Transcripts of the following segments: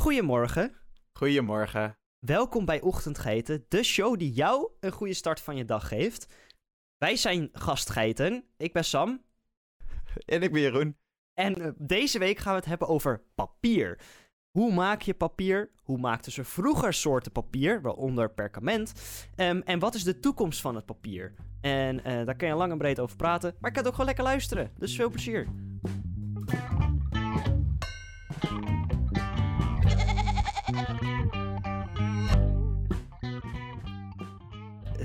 Goedemorgen. Goedemorgen. Welkom bij Ochtendgeiten, de show die jou een goede start van je dag geeft. Wij zijn gastgeiten. Ik ben Sam. En ik ben Jeroen. En eh, deze week gaan we het hebben over papier. Hoe maak je papier? Hoe maakten ze vroeger soorten papier, waaronder perkament? Ehm, en wat is de toekomst van het papier? En eh, daar kun je lang en breed over praten, maar ik kan het ook gewoon lekker luisteren. Dus veel plezier.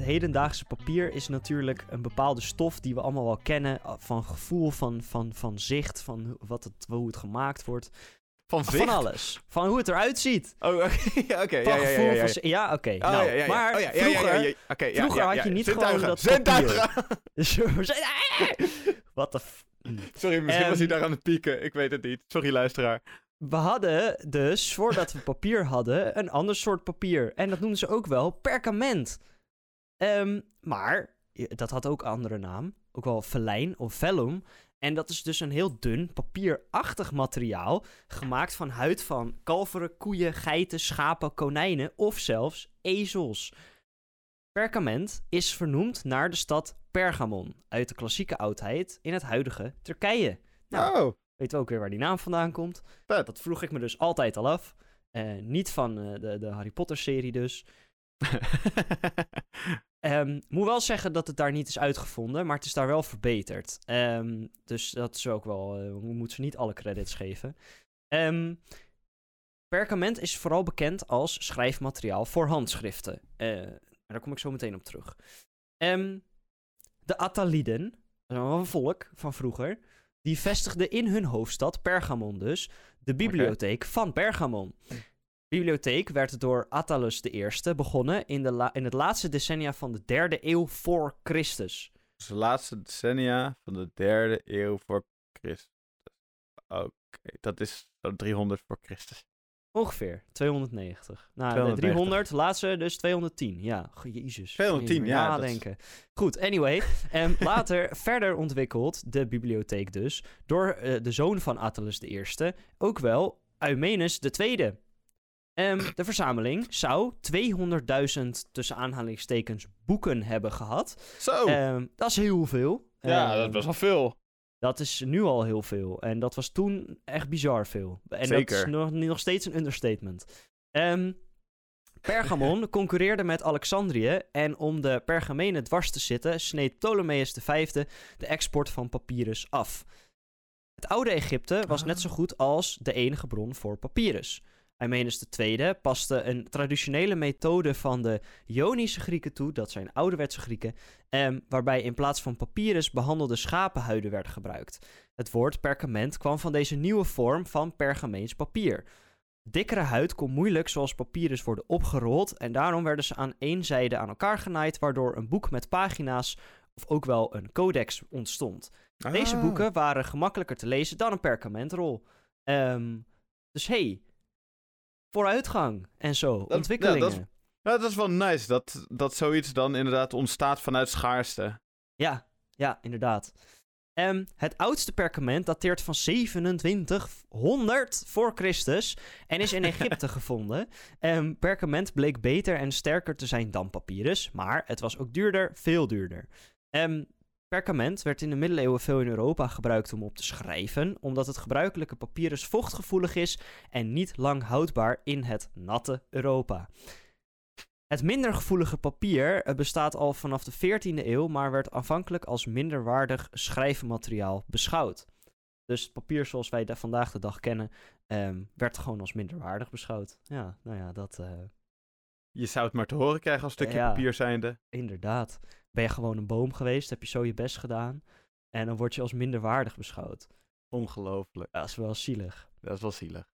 Hedendaagse papier is natuurlijk een bepaalde stof die we allemaal wel kennen. uh, Van gevoel, van, van, van zicht, van wat het, hoe het gemaakt wordt. Van Van alles. Van hoe het eruit ziet. Oh, oké. ja, Ja, ja, gevoel, ja, oké. Oh, nou. Maar vroeger, vroeger had je niet gewoon dat Zintuigen. Dus Wat de... f- Sorry, misschien was hij Ehm, daar aan het pieken. Ik weet het niet. Sorry, luisteraar. We hadden dus, voordat we papier hadden, een ander soort papier. En dat noemden ze ook wel perkament. Ehm, maar, dat had ook een andere naam. Ook wel velijn of vellum. En dat is dus een heel dun, papierachtig materiaal. Gemaakt van huid van kalveren, koeien, geiten, schapen, konijnen of zelfs ezels. Perkament is vernoemd naar de stad Pergamon. Uit de klassieke oudheid in het huidige Turkije. Nou, Oh, Weet ook weer waar die naam vandaan komt. Dat vroeg ik me dus altijd al af. Eh, niet van eh, de, de Harry Potter serie dus. Ehm, moet wel zeggen dat het daar niet is uitgevonden, maar het is daar wel verbeterd. Ehm, dus dat is ook wel, eh, we moeten ze niet alle credits geven. Ehm, perkament is vooral bekend als schrijfmateriaal voor handschriften. Eh, daar kom ik zo meteen op terug. De Attaliden, een volk van vroeger, die vestigden in hun hoofdstad Pergamon dus de bibliotheek van Pergamon. De bibliotheek werd door Attalus I begonnen in, de la- in het laatste decennia van de derde eeuw voor Christus. Dus de laatste decennia van de derde eeuw voor Christus. Oké, dat is zo 300 voor Christus. Ongeveer 290. Nou, de 290. 300, laatste dus 210. Ja, jezus. 210, Niet meer ja, is- Nadenken. Goed, anyway. em, later verder ontwikkeld, de bibliotheek dus, door eh, de zoon van Attalus I, ook wel Eumenes II. Em, de verzameling zou 200.000 tussen aanhalingstekens boeken hebben gehad. Zo! Em, dat is heel veel. ja, Em, dat was wel veel. dat is nu al heel veel. En dat was toen echt bizar veel. En dat Zeker. is nog, nog steeds een understatement. Ehm, Pergamon concurreerde met Alexandrië. En om de pergamenen dwars te zitten, sneed Ptolemeus V de export van papyrus af. Het oude Egypte was net zo goed als de enige bron voor papyrus. Eumenes II paste een traditionele methode van de Ionische Grieken toe, dat zijn ouderwetse Grieken, Ehm, waarbij in plaats van papyrus behandelde schapenhuiden werden gebruikt. Het woord perkament kwam van deze nieuwe vorm van pergameens papier. Dikkere huid kon moeilijk zoals papyrus worden opgerold en daarom werden ze aan één zijde aan elkaar genaaid, waardoor een boek met pagina's of ook wel een codex ontstond. Deze Ah. boeken waren gemakkelijker te lezen dan een perkamentrol. Ehm, dus hey, vooruitgang en zo, ja, ontwikkelingen. dat is- Ja, dat is wel nice dat, dat zoiets dan inderdaad ontstaat vanuit schaarste. Ja, ja, inderdaad. Ehm, het oudste perkament dateert van 2700 voor Christus en is in Egypte gevonden. Ehm, perkament bleek beter en sterker te zijn dan papyrus, maar het was ook duurder, veel duurder. Ehm, perkament werd in de middeleeuwen veel in Europa gebruikt om op te schrijven, omdat het gebruikelijke papyrus vochtgevoelig is en niet lang houdbaar in het natte Europa. Het minder gevoelige papier eh, bestaat al vanaf de 14e eeuw, maar werd aanvankelijk als minderwaardig schrijfmateriaal beschouwd. Dus het papier zoals wij dat vandaag de dag kennen, ehm, werd gewoon als minderwaardig beschouwd. Ja, nou ja, dat eh, Je zou het maar te horen krijgen als stukje Ja. papier zijnde. inderdaad. Ben je gewoon een boom geweest, heb je zo je best gedaan en dan word je als minderwaardig beschouwd. Ongelooflijk. Dat is wel zielig. Dat is wel zielig.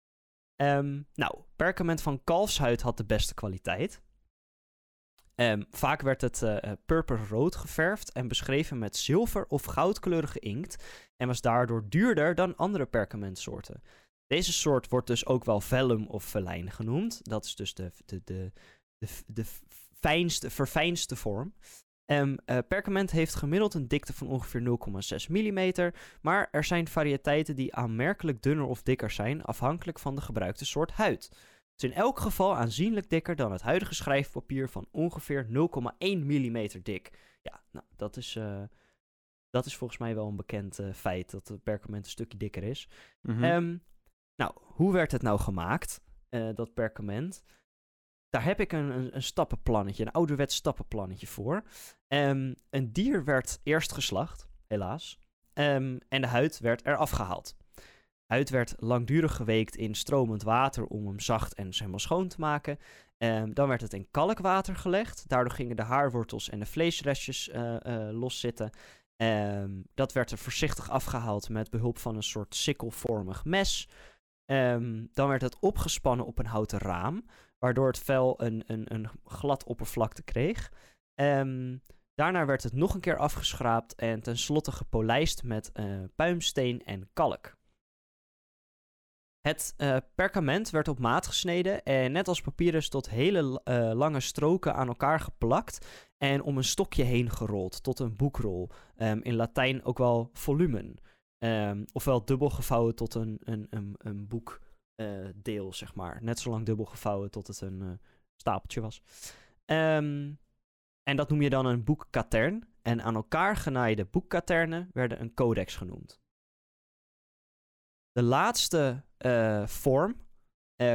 Ehm, nou, perkament van kalfshuid had de beste kwaliteit. Ehm, vaak werd het eh, purperrood geverfd en beschreven met zilver of goudkleurige inkt en was daardoor duurder dan andere perkamentsoorten. Deze soort wordt dus ook wel vellum of velijn genoemd. Dat is dus de, de, de, de, de fijnste, verfijnste vorm. Um, perkament heeft gemiddeld een dikte van ongeveer 0,6 mm, maar er zijn variëteiten die aanmerkelijk dunner of dikker zijn, afhankelijk van de gebruikte soort huid. Het is in elk geval aanzienlijk dikker dan het huidige schrijfpapier van ongeveer 0,1 mm dik. Ja, nou, dat is, uh, dat is volgens mij wel een bekend uh, feit, dat het perkament een stukje dikker is. Mm -hmm. um, nou, hoe werd het nou gemaakt, uh, dat perkament? Daar heb ik een, een, stappenplannetje, een ouderwets stappenplannetje voor. Um, een dier werd eerst geslacht, helaas. Um, en de huid werd eraf gehaald. Huid werd langdurig geweekt in stromend water om hem zacht en helemaal schoon te maken. Um, dan werd het in kalkwater gelegd. Daardoor gingen de haarwortels en de vleesrestjes uh, uh, loszitten. Dat werd er voorzichtig afgehaald met behulp van een soort sikkelvormig mes. Dan werd het opgespannen op een houten raam, waardoor het vel een, een, een glad oppervlakte kreeg. daarna werd het nog een keer afgeschraapt en tenslotte gepolijst met uh, puimsteen en kalk. Het uh, perkament werd op maat gesneden en net als papyrus tot hele uh, lange stroken aan elkaar geplakt en om een stokje heen gerold tot een boekrol. Um, in Latijn ook wel volumen. Um, ofwel dubbel gevouwen tot een, een, een, een boekdeel, uh, zeg maar. Net zo lang dubbel gevouwen tot het een stapeltje was. Um, en dat noem je dan een boekkatern. En aan elkaar genaaide boekkaternen werden een codex genoemd. De laatste uh, vorm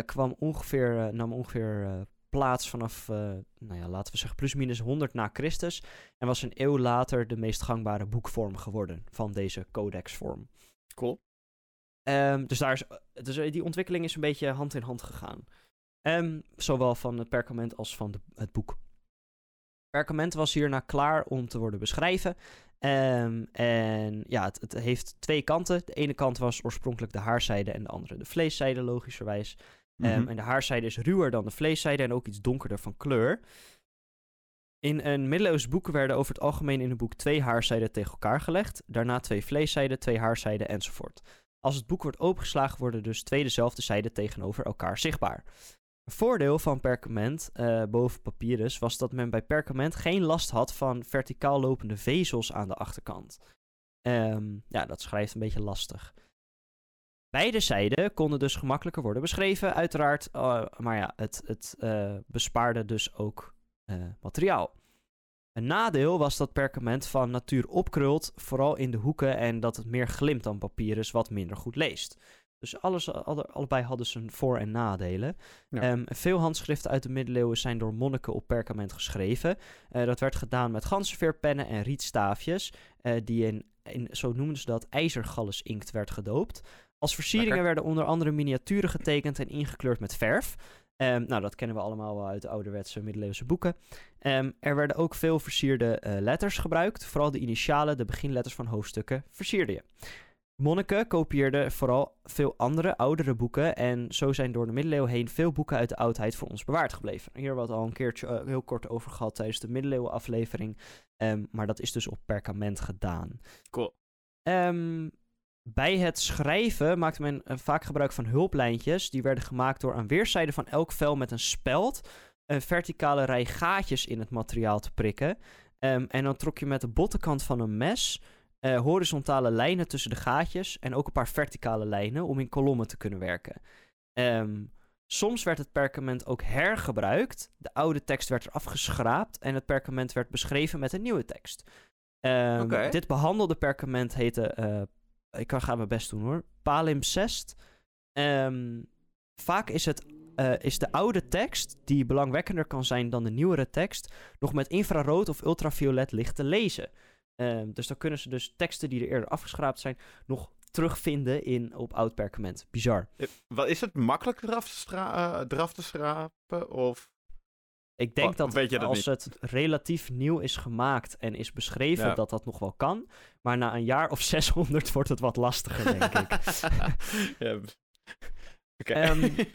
kwam ongeveer, nam ongeveer plaats vanaf, nou ja, laten we zeggen, plusminus 100 na Christus. En was een eeuw later de meest gangbare boekvorm geworden van deze codexvorm. Cool. Um, dus, daar is, dus die ontwikkeling is een beetje hand in hand gegaan. Um, zowel van het perkament als van de, het boek. Perkament was hierna klaar om te worden beschreven. Um, en ja, het, het, heeft twee kanten. De ene kant was oorspronkelijk de haarzijde en de andere de vleeszijde, logischerwijs. Mm -hmm. um, en de haarzijde is ruwer dan de vleeszijde en ook iets donkerder van kleur. In een middeleeuws boek werden over het algemeen in een boek twee haarzijden tegen elkaar gelegd. Daarna twee vleeszijden, twee haarzijden enzovoort. Als het boek wordt opengeslagen worden dus twee dezelfde zijden tegenover elkaar zichtbaar. Een voordeel van perkament uh, boven papyrus was dat men bij perkament geen last had van verticaal lopende vezels aan de achterkant. Um, ja, dat schrijft een beetje lastig. Beide zijden konden dus gemakkelijker worden beschreven, uiteraard. Uh, maar ja, het, het uh, bespaarde dus ook materiaal. Een nadeel was dat perkament van natuur opkrult, vooral in de hoeken, en dat het meer glimt dan papyrus, wat minder goed leest. Dus alles, alle, allebei hadden zijn voor- en nadelen. Ja. Um, veel handschriften uit de middeleeuwen zijn door monniken op perkament geschreven. Uh, dat werd gedaan met ganzenveerpennen en rietstaafjes, uh, die in, in, zo noemden ze dat, ijzergalles inkt werd gedoopt. Als versieringen Lekker. werden onder andere miniaturen getekend en ingekleurd met verf. Um, nou, dat kennen we allemaal wel uit de ouderwetse middeleeuwse boeken. Um, er werden ook veel versierde uh, letters gebruikt. Vooral de initialen, de beginletters van hoofdstukken, versierde je. Monniken kopieerden vooral veel andere, oudere boeken. En zo zijn door de middeleeuwen heen veel boeken uit de oudheid voor ons bewaard gebleven. Hier hebben we het al een keertje uh, heel kort over gehad tijdens de middeleeuwen aflevering. Um, maar dat is dus op perkament gedaan. Cool. Um, bij het schrijven maakte men uh, vaak gebruik van hulplijntjes. Die werden gemaakt door aan weerszijden van elk vel met een speld een verticale rij gaatjes in het materiaal te prikken. Um, en dan trok je met de bottenkant van een mes uh, horizontale lijnen tussen de gaatjes en ook een paar verticale lijnen om in kolommen te kunnen werken. Um, soms werd het perkament ook hergebruikt. De oude tekst werd eraf geschraapt en het perkament werd beschreven met een nieuwe tekst. Um, okay. Dit behandelde perkament heette, uh, ik ga mijn best doen hoor, palimpsest. Um, vaak is het uh, is de oude tekst, die belangwekkender kan zijn dan de nieuwere tekst, nog met infrarood of ultraviolet licht te lezen. Um, dus dan kunnen ze dus teksten die er eerder afgeschraapt zijn, nog terugvinden in, op oud perkament. Bizar. Wat is het makkelijk eraf uh, eraf te schrapen? Of... Ik denk oh, dat, dat als niet? het relatief nieuw is gemaakt en is beschreven, ja. dat dat nog wel kan. Maar na een jaar of 600 wordt het wat lastiger, denk ik. ja. Okay. Um,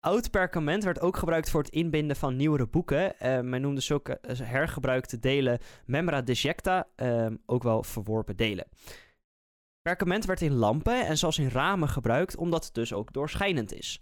Oud perkament werd ook gebruikt voor het inbinden van nieuwere boeken. Uh, men noemde zulke hergebruikte delen memra dejecta, uh, ook wel verworpen delen. Perkament werd in lampen en zelfs in ramen gebruikt, omdat het dus ook doorschijnend is.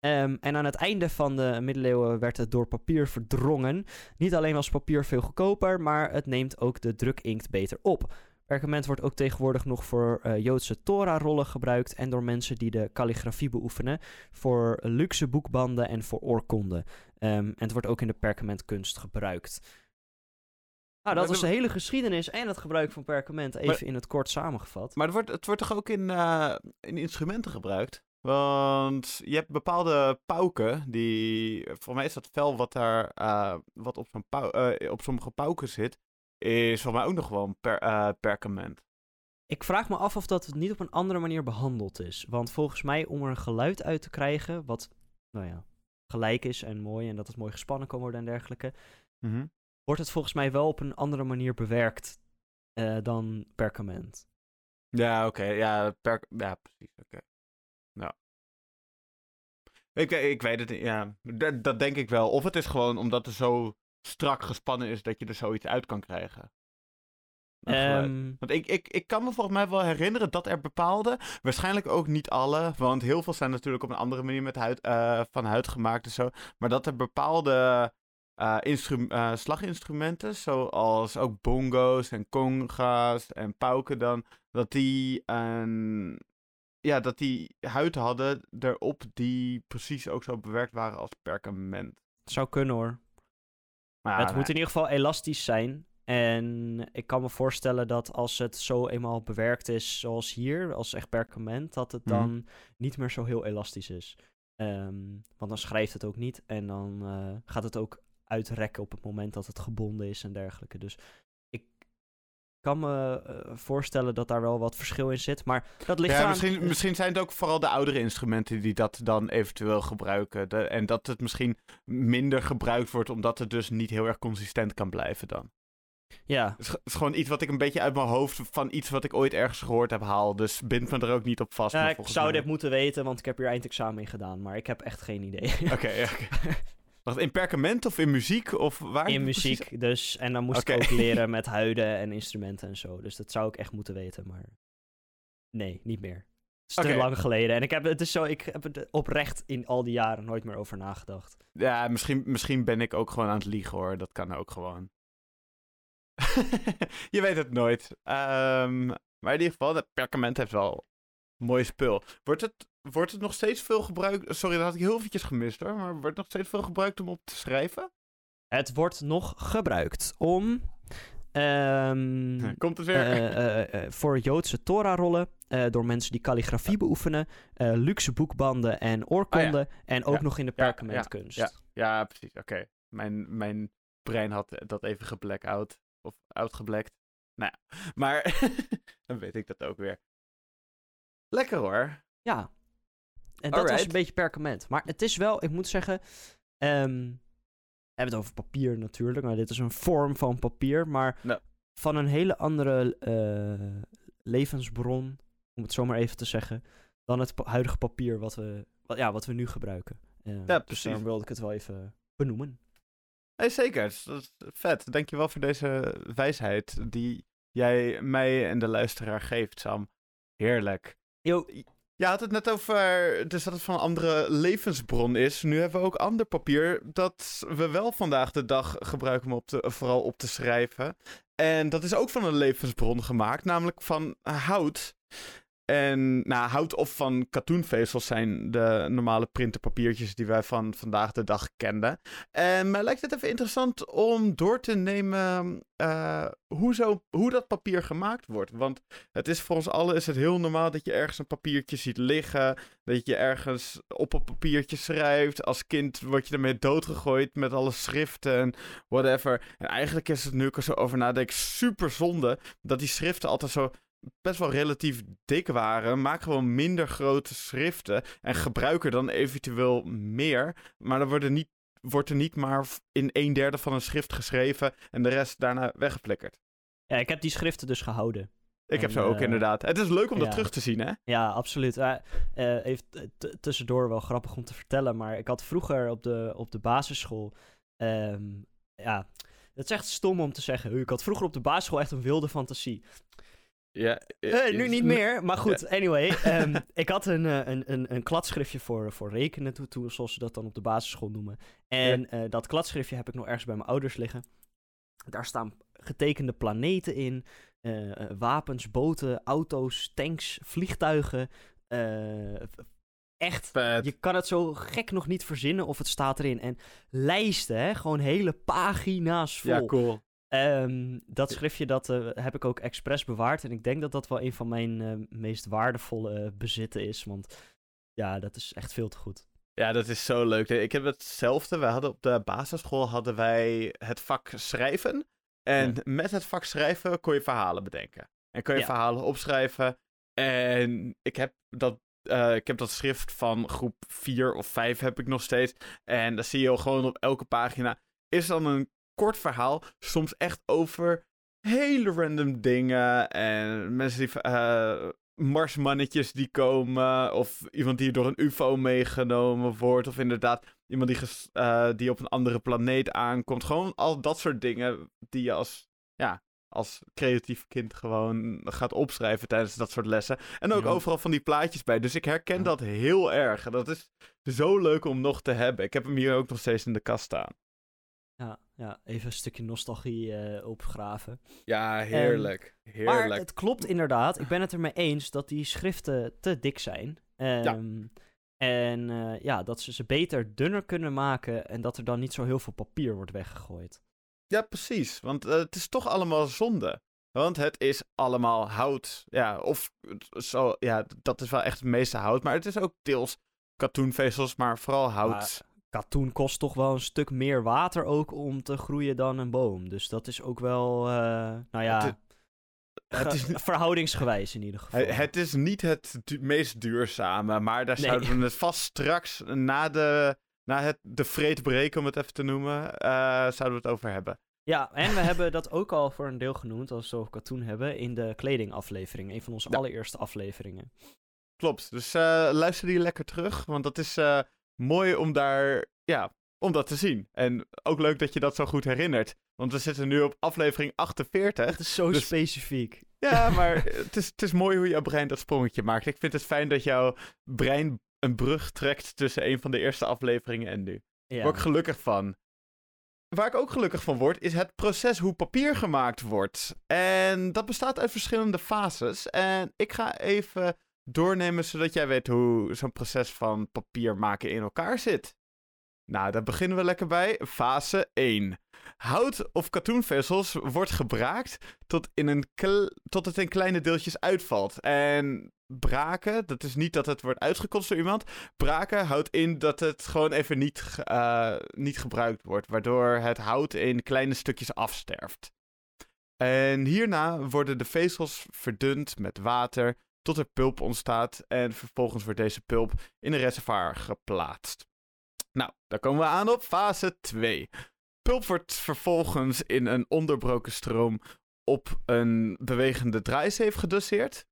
Ehm, en aan het einde van de middeleeuwen werd het door papier verdrongen. Niet alleen was papier veel goedkoper, maar het neemt ook de drukinkt beter op. Perkament wordt ook tegenwoordig nog voor uh, Joodse Torah-rollen gebruikt en door mensen die de kalligrafie beoefenen, voor luxe boekbanden en voor oorkonden. Um, en het wordt ook in de perkamentkunst gebruikt. Nou, dat is de hele geschiedenis en het gebruik van perkament even in het kort samengevat. Maar het wordt, het wordt toch ook in, uh, in instrumenten gebruikt? Want je hebt bepaalde pauken die, voor mij is dat vel wat daar, uh, wat op, zo'n uh, op sommige pauken zit, is voor mij ook nog gewoon per, uh, perkament. Ik vraag me af of dat niet op een andere manier behandeld is. Want volgens mij, om er een geluid uit te krijgen, wat, nou ja, gelijk is en mooi en dat het mooi gespannen kan worden en dergelijke, mm -hmm. wordt het volgens mij wel op een andere manier bewerkt dan perkament. Ja, oké. Okay. Ja, per ja, precies. Oké. Okay. Ik, ik weet het niet. Ja, dat, dat denk ik wel. Of het is gewoon omdat er zo strak gespannen is dat je er zoiets uit kan krijgen. Um... Want ik, ik, ik kan me volgens mij wel herinneren dat er bepaalde, waarschijnlijk ook niet alle, want heel veel zijn natuurlijk op een andere manier met huid, uh, van huid gemaakt en zo, maar dat er bepaalde uh, uh, slaginstrumenten, zoals ook bongo's en conga's en pauken dan, dat die een, ja, dat die huid hadden erop die precies ook zo bewerkt waren als perkament. Zou kunnen hoor. Maar het moet in ieder geval elastisch zijn. En ik kan me voorstellen dat als het zo eenmaal bewerkt is, zoals hier, als echt perkament, dat het dan mm. niet meer zo heel elastisch is. Um, want dan schrijft het ook niet en dan uh, gaat het ook uitrekken op het moment dat het gebonden is en dergelijke. Dus kan me uh, voorstellen dat daar wel wat verschil in zit. Maar dat ligt ja, aan... Misschien, misschien zijn het ook vooral de oudere instrumenten die dat dan eventueel gebruiken. De, en dat het misschien minder gebruikt wordt, omdat het dus niet heel erg consistent kan blijven dan. Ja. Het is, gewoon iets wat ik een beetje uit mijn hoofd van iets wat ik ooit ergens gehoord heb haal. Dus bind me er ook niet op vast. Ja, ik zou dit moeten weten, want ik heb hier eindexamen in gedaan. Maar ik heb echt geen idee. Oké, okay, okay. Wacht, in perkament of in muziek? Of waar in muziek, precies? dus. En dan moest okay. ik ook leren met huiden en instrumenten en zo. Dus dat zou ik echt moeten weten, maar... Nee, niet meer. Het is te lang geleden. En ik heb, het is zo, ik heb er oprecht in al die jaren nooit meer over nagedacht. Ja, misschien, misschien ben ik ook gewoon aan het liegen hoor. Dat kan ook gewoon. je weet het nooit. Um, maar in ieder geval, dat perkament heeft wel mooi spul. Wordt het, wordt het nog steeds veel gebruikt? Sorry, dat had ik heel eventjes gemist hoor. Maar wordt het nog steeds veel gebruikt om op te schrijven? Het wordt nog gebruikt om. Um, Komt het weer? Uh, uh, uh, voor Joodse Torah-rollen. door mensen die kalligrafie beoefenen. luxe boekbanden en oorkonden. Ja. En ook ja. nog in de perkamentkunst. Ja, ja. precies. Oké. Mijn, mijn brein had dat even geblackout. Of outgeblackt. Nou ja. Maar dan weet ik dat ook weer. Lekker hoor. Ja. En dat Alright. was een beetje perkament. Maar het is wel, ik moet zeggen. Um, we hebben het over papier natuurlijk. Maar dit is een vorm van papier. Maar no. van een hele andere uh, levensbron. Om het zo maar even te zeggen. Dan het pa huidige papier wat we, wat, ja, wat we nu gebruiken. Uh, ja, dus precies. daarom wilde ik het wel even benoemen. Hey, zeker. Dat is vet. Dankjewel voor deze wijsheid die jij mij en de luisteraar geeft, Sam. Heerlijk. Yo. Je had het net over dus dat het van een andere levensbron is. Nu hebben we ook ander papier dat we wel vandaag de dag gebruiken om op te, vooral op te schrijven. En dat is ook van een levensbron gemaakt, namelijk van hout. En nou, hout of van katoenvezels zijn de normale printerpapiertjes die wij van vandaag de dag kenden. En mij lijkt het even interessant om door te nemen uh, hoe, zo, hoe dat papier gemaakt wordt. Want het is voor ons allen is het heel normaal dat je ergens een papiertje ziet liggen. Dat je ergens op een papiertje schrijft. Als kind word je ermee doodgegooid met alle schriften en whatever. En eigenlijk is het nu ik er zo over nadenk super zonde dat die schriften altijd zo best wel relatief dik waren. Maak gewoon minder grote schriften. En gebruik er dan eventueel meer. Maar dan worden niet, wordt er niet maar in een derde van een schrift geschreven. En de rest daarna weggeflikkerd. Ja, ik heb die schriften dus gehouden. Ik en, heb ze ook uh, inderdaad. Het is leuk om ja. dat terug te zien, hè? Ja, absoluut. Uh, uh, even tussendoor wel grappig om te vertellen. Maar ik had vroeger op de, op de basisschool. Um, ja, het is echt stom om te zeggen. Ik had vroeger op de basisschool echt een wilde fantasie. Ja, Eh, nu is- niet meer, maar goed, anyway. ehm, ik had een, eh, een, een, een kladschriftje voor, voor rekenen, toe, toe, zoals ze dat dan op de basisschool noemen. En eh, dat kladschriftje heb ik nog ergens bij mijn ouders liggen. Daar staan getekende planeten in, eh, eh, wapens, boten, auto's, tanks, vliegtuigen. eh, echt, Vet. je kan het zo gek nog niet verzinnen of het staat erin. En lijsten, hè? gewoon hele pagina's vol. Ja, cool. Ehm, dat schriftje dat, eh, heb ik ook expres bewaard. En ik denk dat dat wel een van mijn eh, meest waardevolle eh, bezitten is. Want ja, dat is echt veel te goed. Ja, dat is zo leuk. Ik heb hetzelfde. We hadden op de basisschool hadden wij het vak schrijven. En Ja. met het vak schrijven kon je verhalen bedenken. En kon je Ja. verhalen opschrijven. En ik heb dat, ik heb dat schrift van groep 4 of 5 heb ik nog steeds. En dan zie je gewoon op elke pagina. Is dan een kort verhaal. Soms echt over hele random dingen. En mensen die. eh, marsmannetjes die komen. Of iemand die door een UFO meegenomen wordt. Of inderdaad iemand die, eh, die op een andere planeet aankomt. Gewoon al dat soort dingen die je als, ja, als creatief kind gewoon gaat opschrijven tijdens dat soort lessen. En ook Ja. overal van die plaatjes bij. Dus ik herken Ja. dat heel erg. En Dat is zo leuk om nog te hebben. Ik heb hem hier ook nog steeds in de kast staan. Ja, ja even een stukje nostalgie eh, opgraven. Ja, heerlijk. Heerlijk. Maar het klopt inderdaad. Ik ben het ermee eens dat die schriften te dik zijn. Ehm, En eh, ja, dat ze ze beter dunner kunnen maken. En dat er dan niet zo heel veel papier wordt weggegooid. Ja, precies. Want eh, het is toch allemaal zonde. Want het is allemaal hout. Ja, of zo, ja, dat is wel echt het meeste hout. Maar het is ook deels katoenvezels, maar vooral hout. Katoen kost toch wel een stuk meer water ook om te groeien dan een boom. Dus dat is ook wel, eh, nou ja, Het het is, ge- verhoudingsgewijs in ieder geval. het, is niet het du- meest duurzame, maar daar Nee. zouden we het vast straks na de, na het, de vreedbreek, om het even te noemen, eh, zouden we het over hebben. Ja, en we hebben dat ook al voor een deel genoemd, als we het over katoen hebben, in de kledingaflevering. Een van onze Ja. allereerste afleveringen. Klopt. Dus eh, luister die lekker terug, want dat is mooi om daar, ja, om dat te zien. En ook leuk dat je dat zo goed herinnert. Want we zitten nu op aflevering 48. Het is zo Dus- specifiek. Ja, maar het is, het is mooi hoe jouw brein dat sprongetje maakt. Ik vind het fijn dat jouw brein een brug trekt tussen een van de eerste afleveringen en nu. Ja. word ik gelukkig van. Waar ik ook gelukkig van word, is het proces hoe papier gemaakt wordt. En dat bestaat uit verschillende fases. En ik ga even doornemen zodat jij weet hoe zo'n proces van papier maken in elkaar zit. Nou, daar beginnen we lekker bij. Fase 1. Hout of katoenvezels wordt gebraakt tot, in een tot het in kleine deeltjes uitvalt. En braken, dat is niet dat het wordt uitgekotst door iemand. Braken houdt in dat het gewoon even niet, eh, niet gebruikt wordt, waardoor het hout in kleine stukjes afsterft. En hierna worden de vezels verdund met water tot er pulp ontstaat en vervolgens wordt deze pulp in een reservoir geplaatst. Nou, daar komen we aan op fase 2. Pulp wordt vervolgens in een onderbroken stroom op een bewegende draaizeef gedoseerd.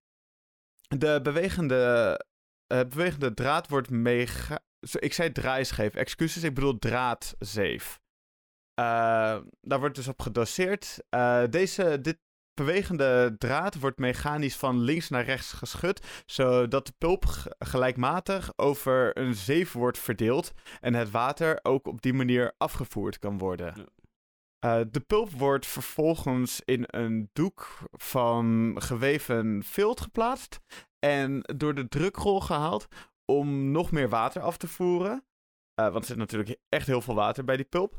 De bewegende, eh, bewegende draad wordt mega... Ik zei draaischeef, excuses, ik bedoel draadzeef. Eh, daar wordt dus op gedoseerd. Eh, deze, dit bewegende draad wordt mechanisch van links naar rechts geschud, zodat de pulp gelijkmatig over een zeef wordt verdeeld en het water ook op die manier afgevoerd kan worden. Ja. Eh, de pulp wordt vervolgens in een doek van geweven vilt geplaatst en door de drukrol gehaald om nog meer water af te voeren. Eh, want er zit natuurlijk echt heel veel water bij die pulp.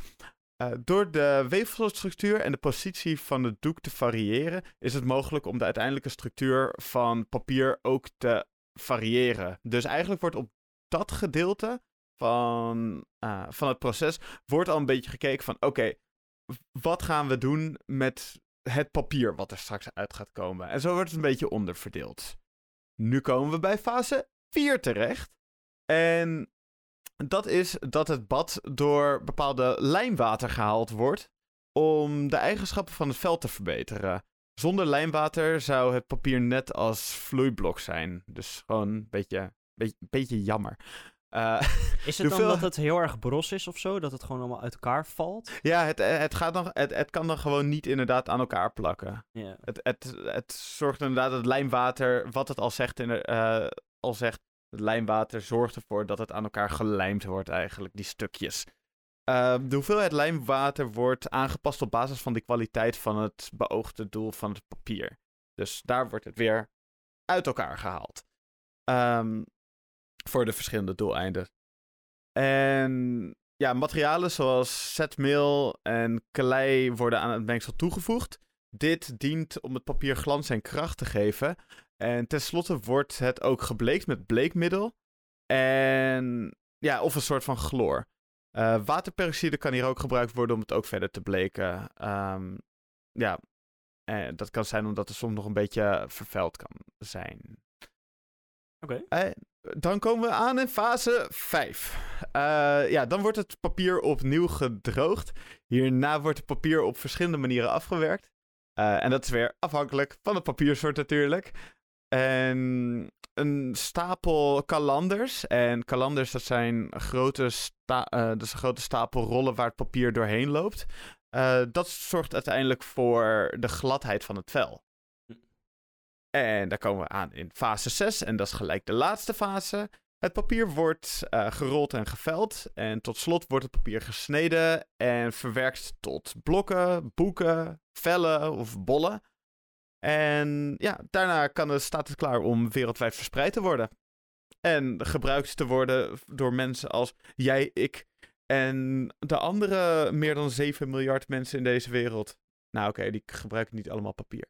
Eh, door de weefselstructuur en de positie van het doek te variëren, is het mogelijk om de uiteindelijke structuur van papier ook te variëren. Dus eigenlijk wordt op dat gedeelte van, eh, van het proces wordt al een beetje gekeken van oké, wat gaan we doen met het papier wat er straks uit gaat komen? En zo wordt het een beetje onderverdeeld. Nu komen we bij fase 4 terecht. En dat is dat het bad door bepaalde lijnwater gehaald wordt om de eigenschappen van het vel te verbeteren. Zonder lijnwater zou het papier net als vloeiblok zijn. Dus gewoon een beetje, beetje, beetje jammer. Uh, is het dan dat het heel erg bros is of zo? Dat het gewoon allemaal uit elkaar valt? Ja, het, het, gaat dan, het, het kan dan gewoon niet inderdaad aan elkaar plakken. Yeah. Het, het, het zorgt inderdaad dat het lijmwater, wat het al zegt, in uh, al zegt, het lijmwater zorgt ervoor dat het aan elkaar gelijmd wordt eigenlijk, die stukjes. Uh, de hoeveelheid lijmwater wordt aangepast op basis van de kwaliteit van het beoogde doel van het papier. Dus daar wordt het weer uit elkaar gehaald. Um, voor de verschillende doeleinden. En ja, materialen zoals zetmeel en klei worden aan het mengsel toegevoegd. Dit dient om het papier glans en kracht te geven. En tenslotte wordt het ook gebleekt met bleekmiddel. En ja, of een soort van chloor. Uh, waterperoxide kan hier ook gebruikt worden om het ook verder te bleken. Um, ja, en dat kan zijn omdat het soms nog een beetje vervuild kan zijn. Oké. Okay. Uh, dan komen we aan in fase 5. Uh, ja, dan wordt het papier opnieuw gedroogd. Hierna wordt het papier op verschillende manieren afgewerkt. Uh, en dat is weer afhankelijk van het papiersoort natuurlijk. En een stapel kalanders. En kalanders, dat zijn grote, sta uh, dat is een grote stapel rollen waar het papier doorheen loopt. dat zorgt uiteindelijk voor de gladheid van het vel. En daar komen we aan in fase 6. En dat is gelijk de laatste fase. Het papier wordt uh, gerold en geveld. En tot slot wordt het papier gesneden en verwerkt tot blokken, boeken, vellen of bollen. En ja, daarna kan het, staat het klaar om wereldwijd verspreid te worden. En gebruikt te worden door mensen als jij, ik en de andere meer dan 7 miljard mensen in deze wereld. Nou oké, okay, die gebruiken niet allemaal papier.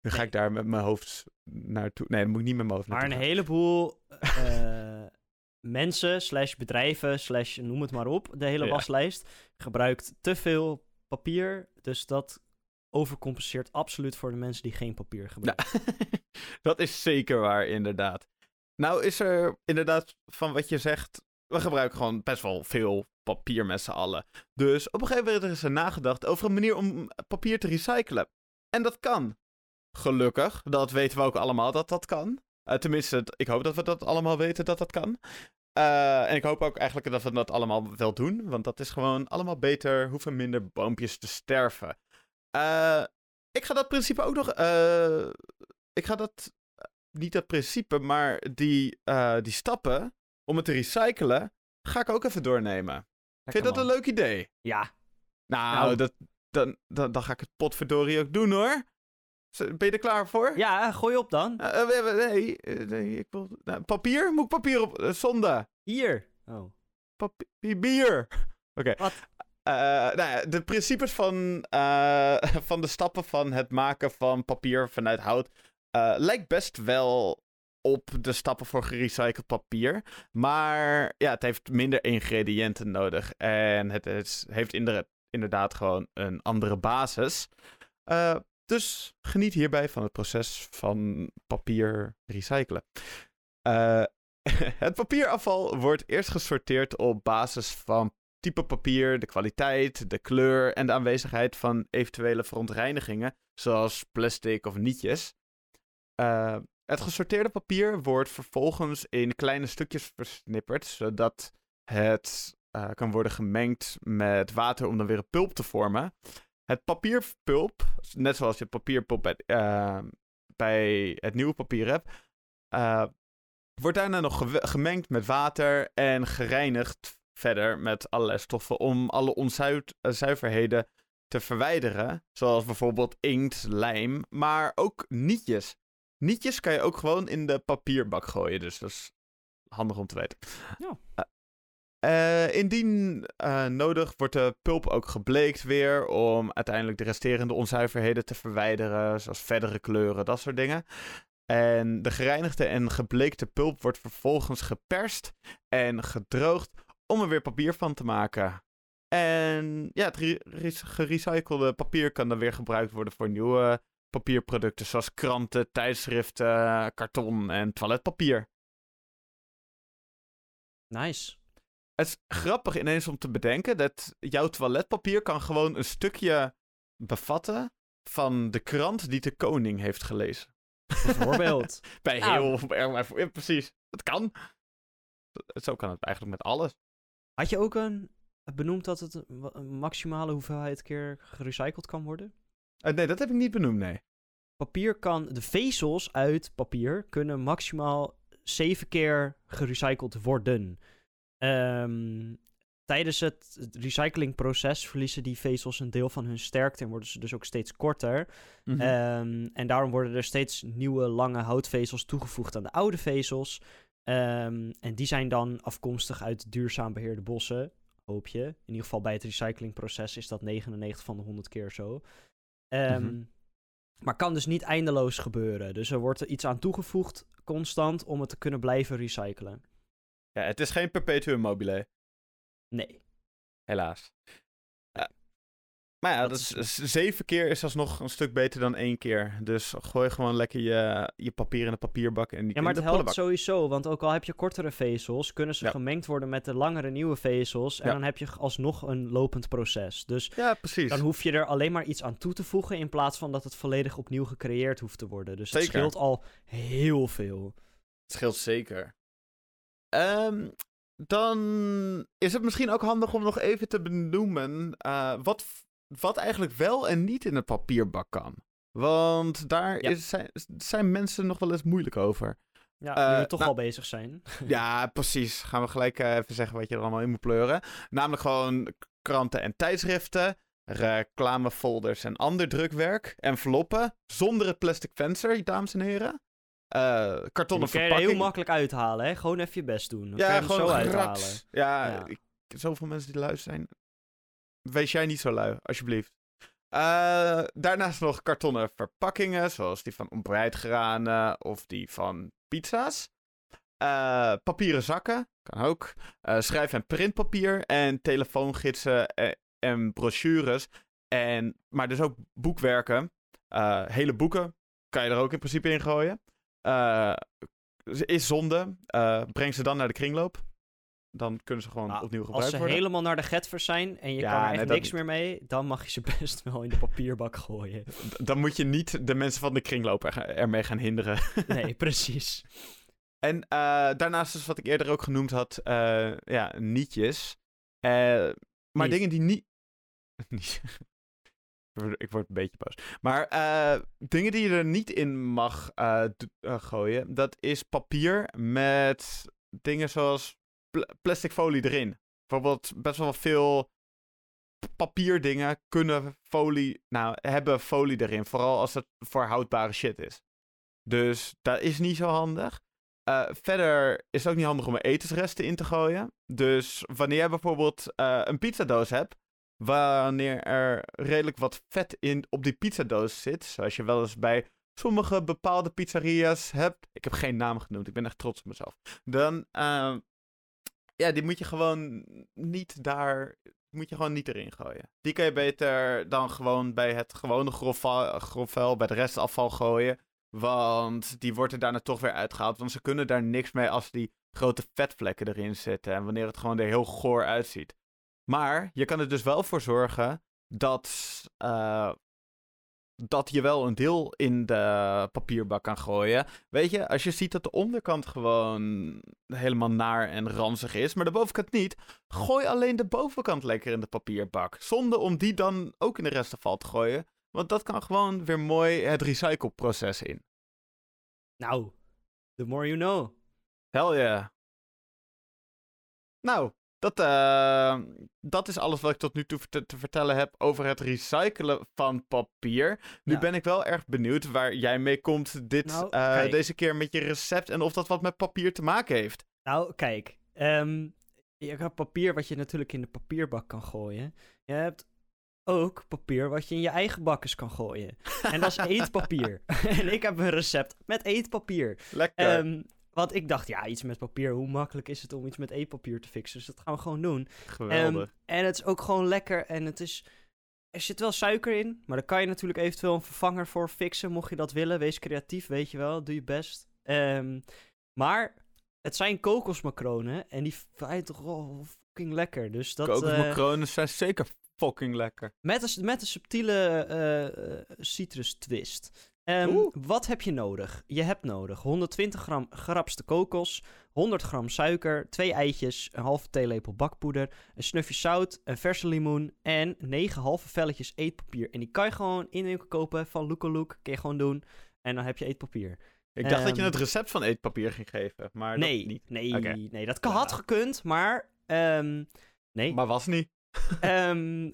Dan ga ik daar met mijn hoofd naartoe. Nee, dan moet ik niet met mijn hoofd Maar een heleboel uh, mensen, slash bedrijven, slash noem het maar op, de hele waslijst, gebruikt te veel papier. Dus dat overcompenseert absoluut voor de mensen die geen papier gebruiken. Nou, dat is zeker waar, inderdaad. Nou is er inderdaad van wat je zegt, we gebruiken gewoon best wel veel papier met z'n allen. Dus op een gegeven moment is er nagedacht over een manier om papier te recyclen. En dat kan. Gelukkig, dat weten we ook allemaal dat dat kan. Uh, tenminste, ik hoop dat we dat allemaal weten dat dat kan. Uh, en ik hoop ook eigenlijk dat we dat allemaal wel doen. Want dat is gewoon allemaal beter, hoeven minder boompjes te sterven. Uh, ik ga dat principe ook nog. ik ga dat. Niet dat principe, maar die, die stappen om het te recyclen. Ga ik ook even doornemen. Lekker Vind je dat man. een leuk idee? Ja. Nou, nou. Dat, dan, dan, dan ga ik het potverdorie ook doen hoor. Ben je er klaar voor? Ja, gooi op dan. Uh, nee, nee, ik wil... Nou, papier? Moet ik papier op? Uh, zonde. Hier. Oh. Papier. Oké. Okay. Wat? Uh, nou de principes van, van de stappen van het maken van papier vanuit hout lijkt best wel op de stappen voor gerecycled papier. Maar ja, het heeft minder ingrediënten nodig. En het, heeft inderdaad gewoon een andere basis. Uh, dus geniet hierbij van het proces van papier recyclen. Uh, het papierafval wordt eerst gesorteerd op basis van type papier, de kwaliteit, de kleur en de aanwezigheid van eventuele verontreinigingen, zoals plastic of nietjes. Uh, het gesorteerde papier wordt vervolgens in kleine stukjes versnipperd, zodat het uh, kan worden gemengd met water om dan weer een pulp te vormen. Het papierpulp, net zoals je papierpulp bij, uh, bij het nieuwe papier hebt, wordt daarna nog gemengd met water en gereinigd verder met allerlei stoffen om alle onzuiverheden te verwijderen. Zoals bijvoorbeeld inkt, lijm, maar ook nietjes. Nietjes kan je ook gewoon in de papierbak gooien, dus dat is handig om te weten. Ja. Uh, uh, indien uh, nodig wordt de pulp ook gebleekt weer om uiteindelijk de resterende onzuiverheden te verwijderen, zoals verdere kleuren, dat soort dingen. En de gereinigde en gebleekte pulp wordt vervolgens geperst en gedroogd om er weer papier van te maken. En ja, het gerecyclede papier kan dan weer gebruikt worden voor nieuwe papierproducten, zoals kranten, tijdschriften, karton en toiletpapier. Nice. Het is grappig ineens om te bedenken dat jouw toiletpapier kan gewoon een stukje bevatten van de krant die de koning heeft gelezen. Bijvoorbeeld. Bij heel... Ja. precies. Dat kan. zo kan het eigenlijk met alles. Had je ook een benoemd dat het een maximale hoeveelheid keer gerecycled kan worden? Uh, nee, dat heb ik niet benoemd, nee. Papier kan, de vezels uit papier kunnen maximaal zeven keer gerecycled worden. Um, tijdens het recyclingproces verliezen die vezels een deel van hun sterkte en worden ze dus ook steeds korter. Mm en daarom worden er steeds nieuwe lange houtvezels toegevoegd aan de oude vezels. Um, en die zijn dan afkomstig uit duurzaam beheerde bossen, hoop je. In ieder geval bij het recyclingproces is dat 99 van de 100 keer zo. Um, Maar kan dus niet eindeloos gebeuren. Dus er wordt er iets aan toegevoegd constant om het te kunnen blijven recyclen. Ja, het is geen perpetuum mobile. Nee. Helaas. Maar ja, dat, is, zeven keer is alsnog een stuk beter dan één keer. Dus gooi gewoon lekker je, je papier in de papierbak. En die ja, maar het helpt sowieso. Want ook al heb je kortere vezels, kunnen ze gemengd worden met de langere nieuwe vezels. En dan heb je alsnog een lopend proces. Dus ja, precies. dan hoef je er alleen maar iets aan toe te voegen. In plaats van dat het volledig opnieuw gecreëerd hoeft te worden. Dus het scheelt al heel veel. Het scheelt zeker. Um, dan is het misschien ook handig om nog even te benoemen uh, wat, wat eigenlijk wel en niet in een papierbak kan. Want daar is, zijn, zijn mensen nog wel eens moeilijk over. Ja, uh, nu we toch nou, al bezig zijn. ja, precies. Gaan we gelijk uh, even zeggen wat je er allemaal in moet pleuren. Namelijk gewoon kranten en tijdschriften, reclamefolders en ander drukwerk, enveloppen, zonder het plastic venster, dames en heren. Uh, kartonnen je heel makkelijk uithalen, hè? Gewoon even je best doen. Dan ja, gewoon zo uithalen. Ja, ja. Ik, zoveel mensen die lui zijn. Wees jij niet zo lui, alsjeblieft. Uh, daarnaast nog kartonnen verpakkingen, zoals die van ontbijtgranen of die van pizza's. Uh, papieren zakken, kan ook. schrijf- en printpapier en telefoongidsen en, en brochures. En, maar dus ook boekwerken. hele boeken kan je er ook in principe in gooien. Is zonde. Breng ze dan naar de kringloop. Dan kunnen ze gewoon nou, opnieuw gebruikt worden. Als ze helemaal naar de getvers zijn en je kan er echt niks meer mee, dan mag je ze best wel in de papierbak gooien. Dan moet je niet de mensen van de kringloop er, ermee gaan hinderen. nee, precies. En uh, daarnaast is wat ik eerder ook genoemd had, ja, nietjes. maar dingen die niet... Ik word een beetje boos. Maar dingen die je er niet in mag gooien, dat is papier met dingen zoals pl plastic folie erin. Bijvoorbeeld best wel veel papierdingen kunnen folie, nou, hebben folie erin. Vooral als het voor houdbare shit is. Dus dat is niet zo handig. Uh, verder is het ook niet handig om etensresten in te gooien. Dus wanneer je bijvoorbeeld een pizzadoos hebt, wanneer er redelijk wat vet in op die pizzadoos zit. Zoals je wel eens bij sommige bepaalde pizzeria's hebt. Ik heb geen naam genoemd, ik ben echt trots op mezelf. Dan, uh, ja, die moet je gewoon niet daar, moet je gewoon niet erin gooien. Die kan je beter dan gewoon bij het gewone grofvuil, bij de restafval gooien. Want die wordt er daarna toch weer uitgehaald. Want ze kunnen daar niks mee als die grote vetvlekken erin zitten. En wanneer het gewoon er heel goor uitziet. Maar je kan er dus wel voor zorgen dat, uh, dat je wel een deel in de papierbak kan gooien. Weet je, als je ziet dat de onderkant gewoon helemaal naar en ranzig is, maar de bovenkant niet, gooi alleen de bovenkant lekker in de papierbak. Zonder om die dan ook in de restafval te gooien. Want dat kan gewoon weer mooi het recycleproces in. Nou, the more you know. Hell yeah. Nou, dat, uh, dat is alles wat ik tot nu toe te, te, vertellen heb over het recyclen van papier. Nu ben ik wel erg benieuwd waar jij mee komt dit, nou, uh, deze keer met je recept en of dat wat met papier te maken heeft. Nou, kijk. Um, je hebt papier wat je natuurlijk in de papierbak kan gooien. Je hebt ook papier wat je in je eigen bakkes kan gooien. En dat is eetpapier. en ik heb een recept met eetpapier. Lekker. Um, want ik dacht, ja, iets met papier. Hoe makkelijk is het om iets met e-papier te fixen? Dus dat gaan we gewoon doen. Geweldig. Um, en het is ook gewoon lekker. En het is... Er zit wel suiker in. Maar daar kan je natuurlijk eventueel een vervanger voor fixen. Mocht je dat willen. Wees creatief, weet je wel. Doe je best. Um, maar het zijn kokosmacronen. En die zijn toch fucking lekker. Dus dat... Kokosmacronen uh, zijn zeker fucking lekker. Met een, met een subtiele uh, citrus twist. Ehm, wat heb je nodig? Je hebt nodig 120 gram gerapste kokos, 100 gram suiker, 2 eitjes, een halve theelepel bakpoeder, een snufje zout, een verse limoen en 9 halve velletjes eetpapier. En die kan je gewoon in de winkel kopen van Look Kun je gewoon doen. En dan heb je eetpapier. Ik dacht dat je Ehm, het recept van eetpapier ging geven, maar nee, dat niet. nee, nee, dat had gekund, maar ehm, nee. Maar was niet.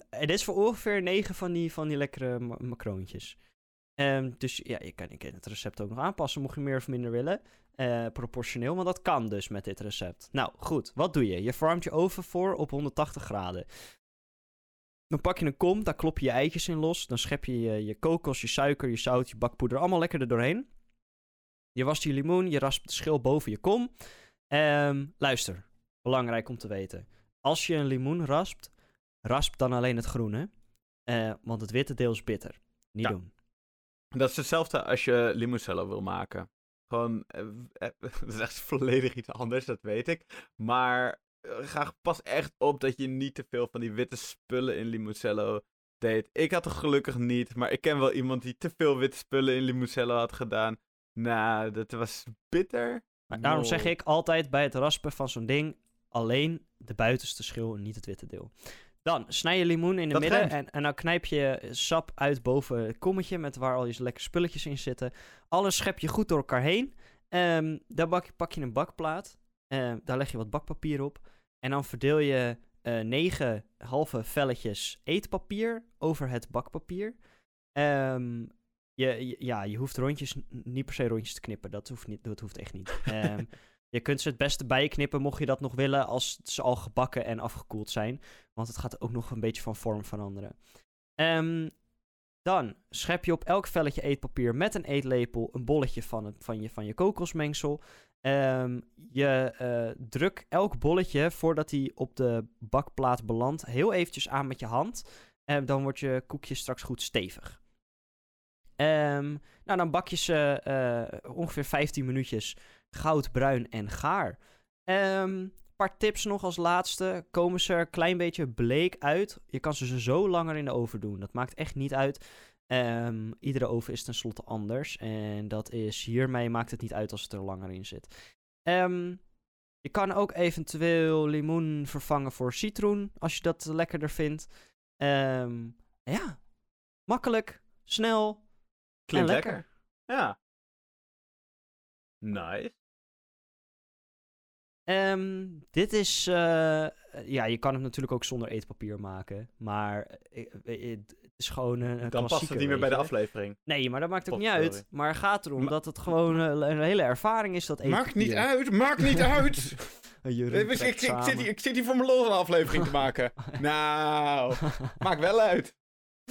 Het is voor ongeveer 9 van die, van die lekkere ma- Ehm, dus ja, je kan, je kan het recept ook nog aanpassen, mocht je meer of minder willen. Eh, proportioneel, want dat kan dus met dit recept. Nou, goed. Wat doe je? Je verwarmt je oven voor op 180 graden. Dan pak je een kom, daar klop je je eitjes in los. Dan schep je je, je kokos, je suiker, je zout, je bakpoeder allemaal lekker er doorheen. Je wast je limoen, je raspt de schil boven je kom. Ehm, luister, belangrijk om te weten. Als je een limoen raspt, rasp dan alleen het groene. eh, want het witte deel is bitter. Niet Ja. doen. Dat is hetzelfde als je limoncello wil maken. Gewoon, eh, eh, dat is echt volledig iets anders, dat weet ik. Maar eh, ga pas echt op dat je niet te veel van die witte spullen in limoncello deed. Ik had het gelukkig niet, maar ik ken wel iemand die te veel witte spullen in limoncello had gedaan. Nou, dat was bitter. Maar daarom zeg ik altijd bij het raspen van zo'n ding alleen de buitenste schil en niet het witte deel. Dan snij je limoen in het Dat midden en, en dan knijp je sap uit boven het kommetje met waar al je lekkere spulletjes in zitten. Alles schep je goed door elkaar heen. Ehm daar bak, pak je een bakplaat. Ehm, daar leg je wat bakpapier op. En dan verdeel je eh, negen halve velletjes eetpapier over het bakpapier. Ehm, je, je- ja, je hoeft rondjes, niet per se rondjes te knippen. Dat hoeft, niet, dat hoeft echt niet. Ehm, je kunt ze het beste bijknippen, mocht je dat nog willen, als ze al gebakken en afgekoeld zijn. Want het gaat ook nog een beetje van vorm veranderen. Ehm, dan schep je op elk velletje eetpapier met een eetlepel een bolletje van, het, van, je, van je kokosmengsel. Ehm, je eh druk elk bolletje voordat hij op de bakplaat belandt heel eventjes aan met je hand. En dan wordt je koekje straks goed stevig. Ehm, nou, dan bak je ze eh, ongeveer 15 minuutjes goudbruin en gaar. Een paar tips nog als laatste. Komen ze er een klein beetje bleek uit. Je kan ze zo langer in de oven doen. Dat maakt echt niet uit. Ehm, iedere oven is tenslotte anders. En dat is hiermee maakt het niet uit als het er langer in zit. Ehm, je kan ook eventueel limoen vervangen voor citroen. Als je dat lekkerder vindt. Ehm, ja, makkelijk, snel. Klinkt en lekker. Ja. Nice. Ehm, dit is. eh, ja, je kan het natuurlijk ook zonder eetpapier maken. Maar eh, eh, het is gewoon een. Dan past het niet meer bij de aflevering. Nee, maar dat maakt ook niet uit. Maar het gaat erom Ma- dat het gewoon een hele ervaring is dat eetpapier. Maakt niet uit, maakt niet uit! Ik, ik, zit hier, ik zit hier voor mijn lol een aflevering te maken. nou, maakt wel uit.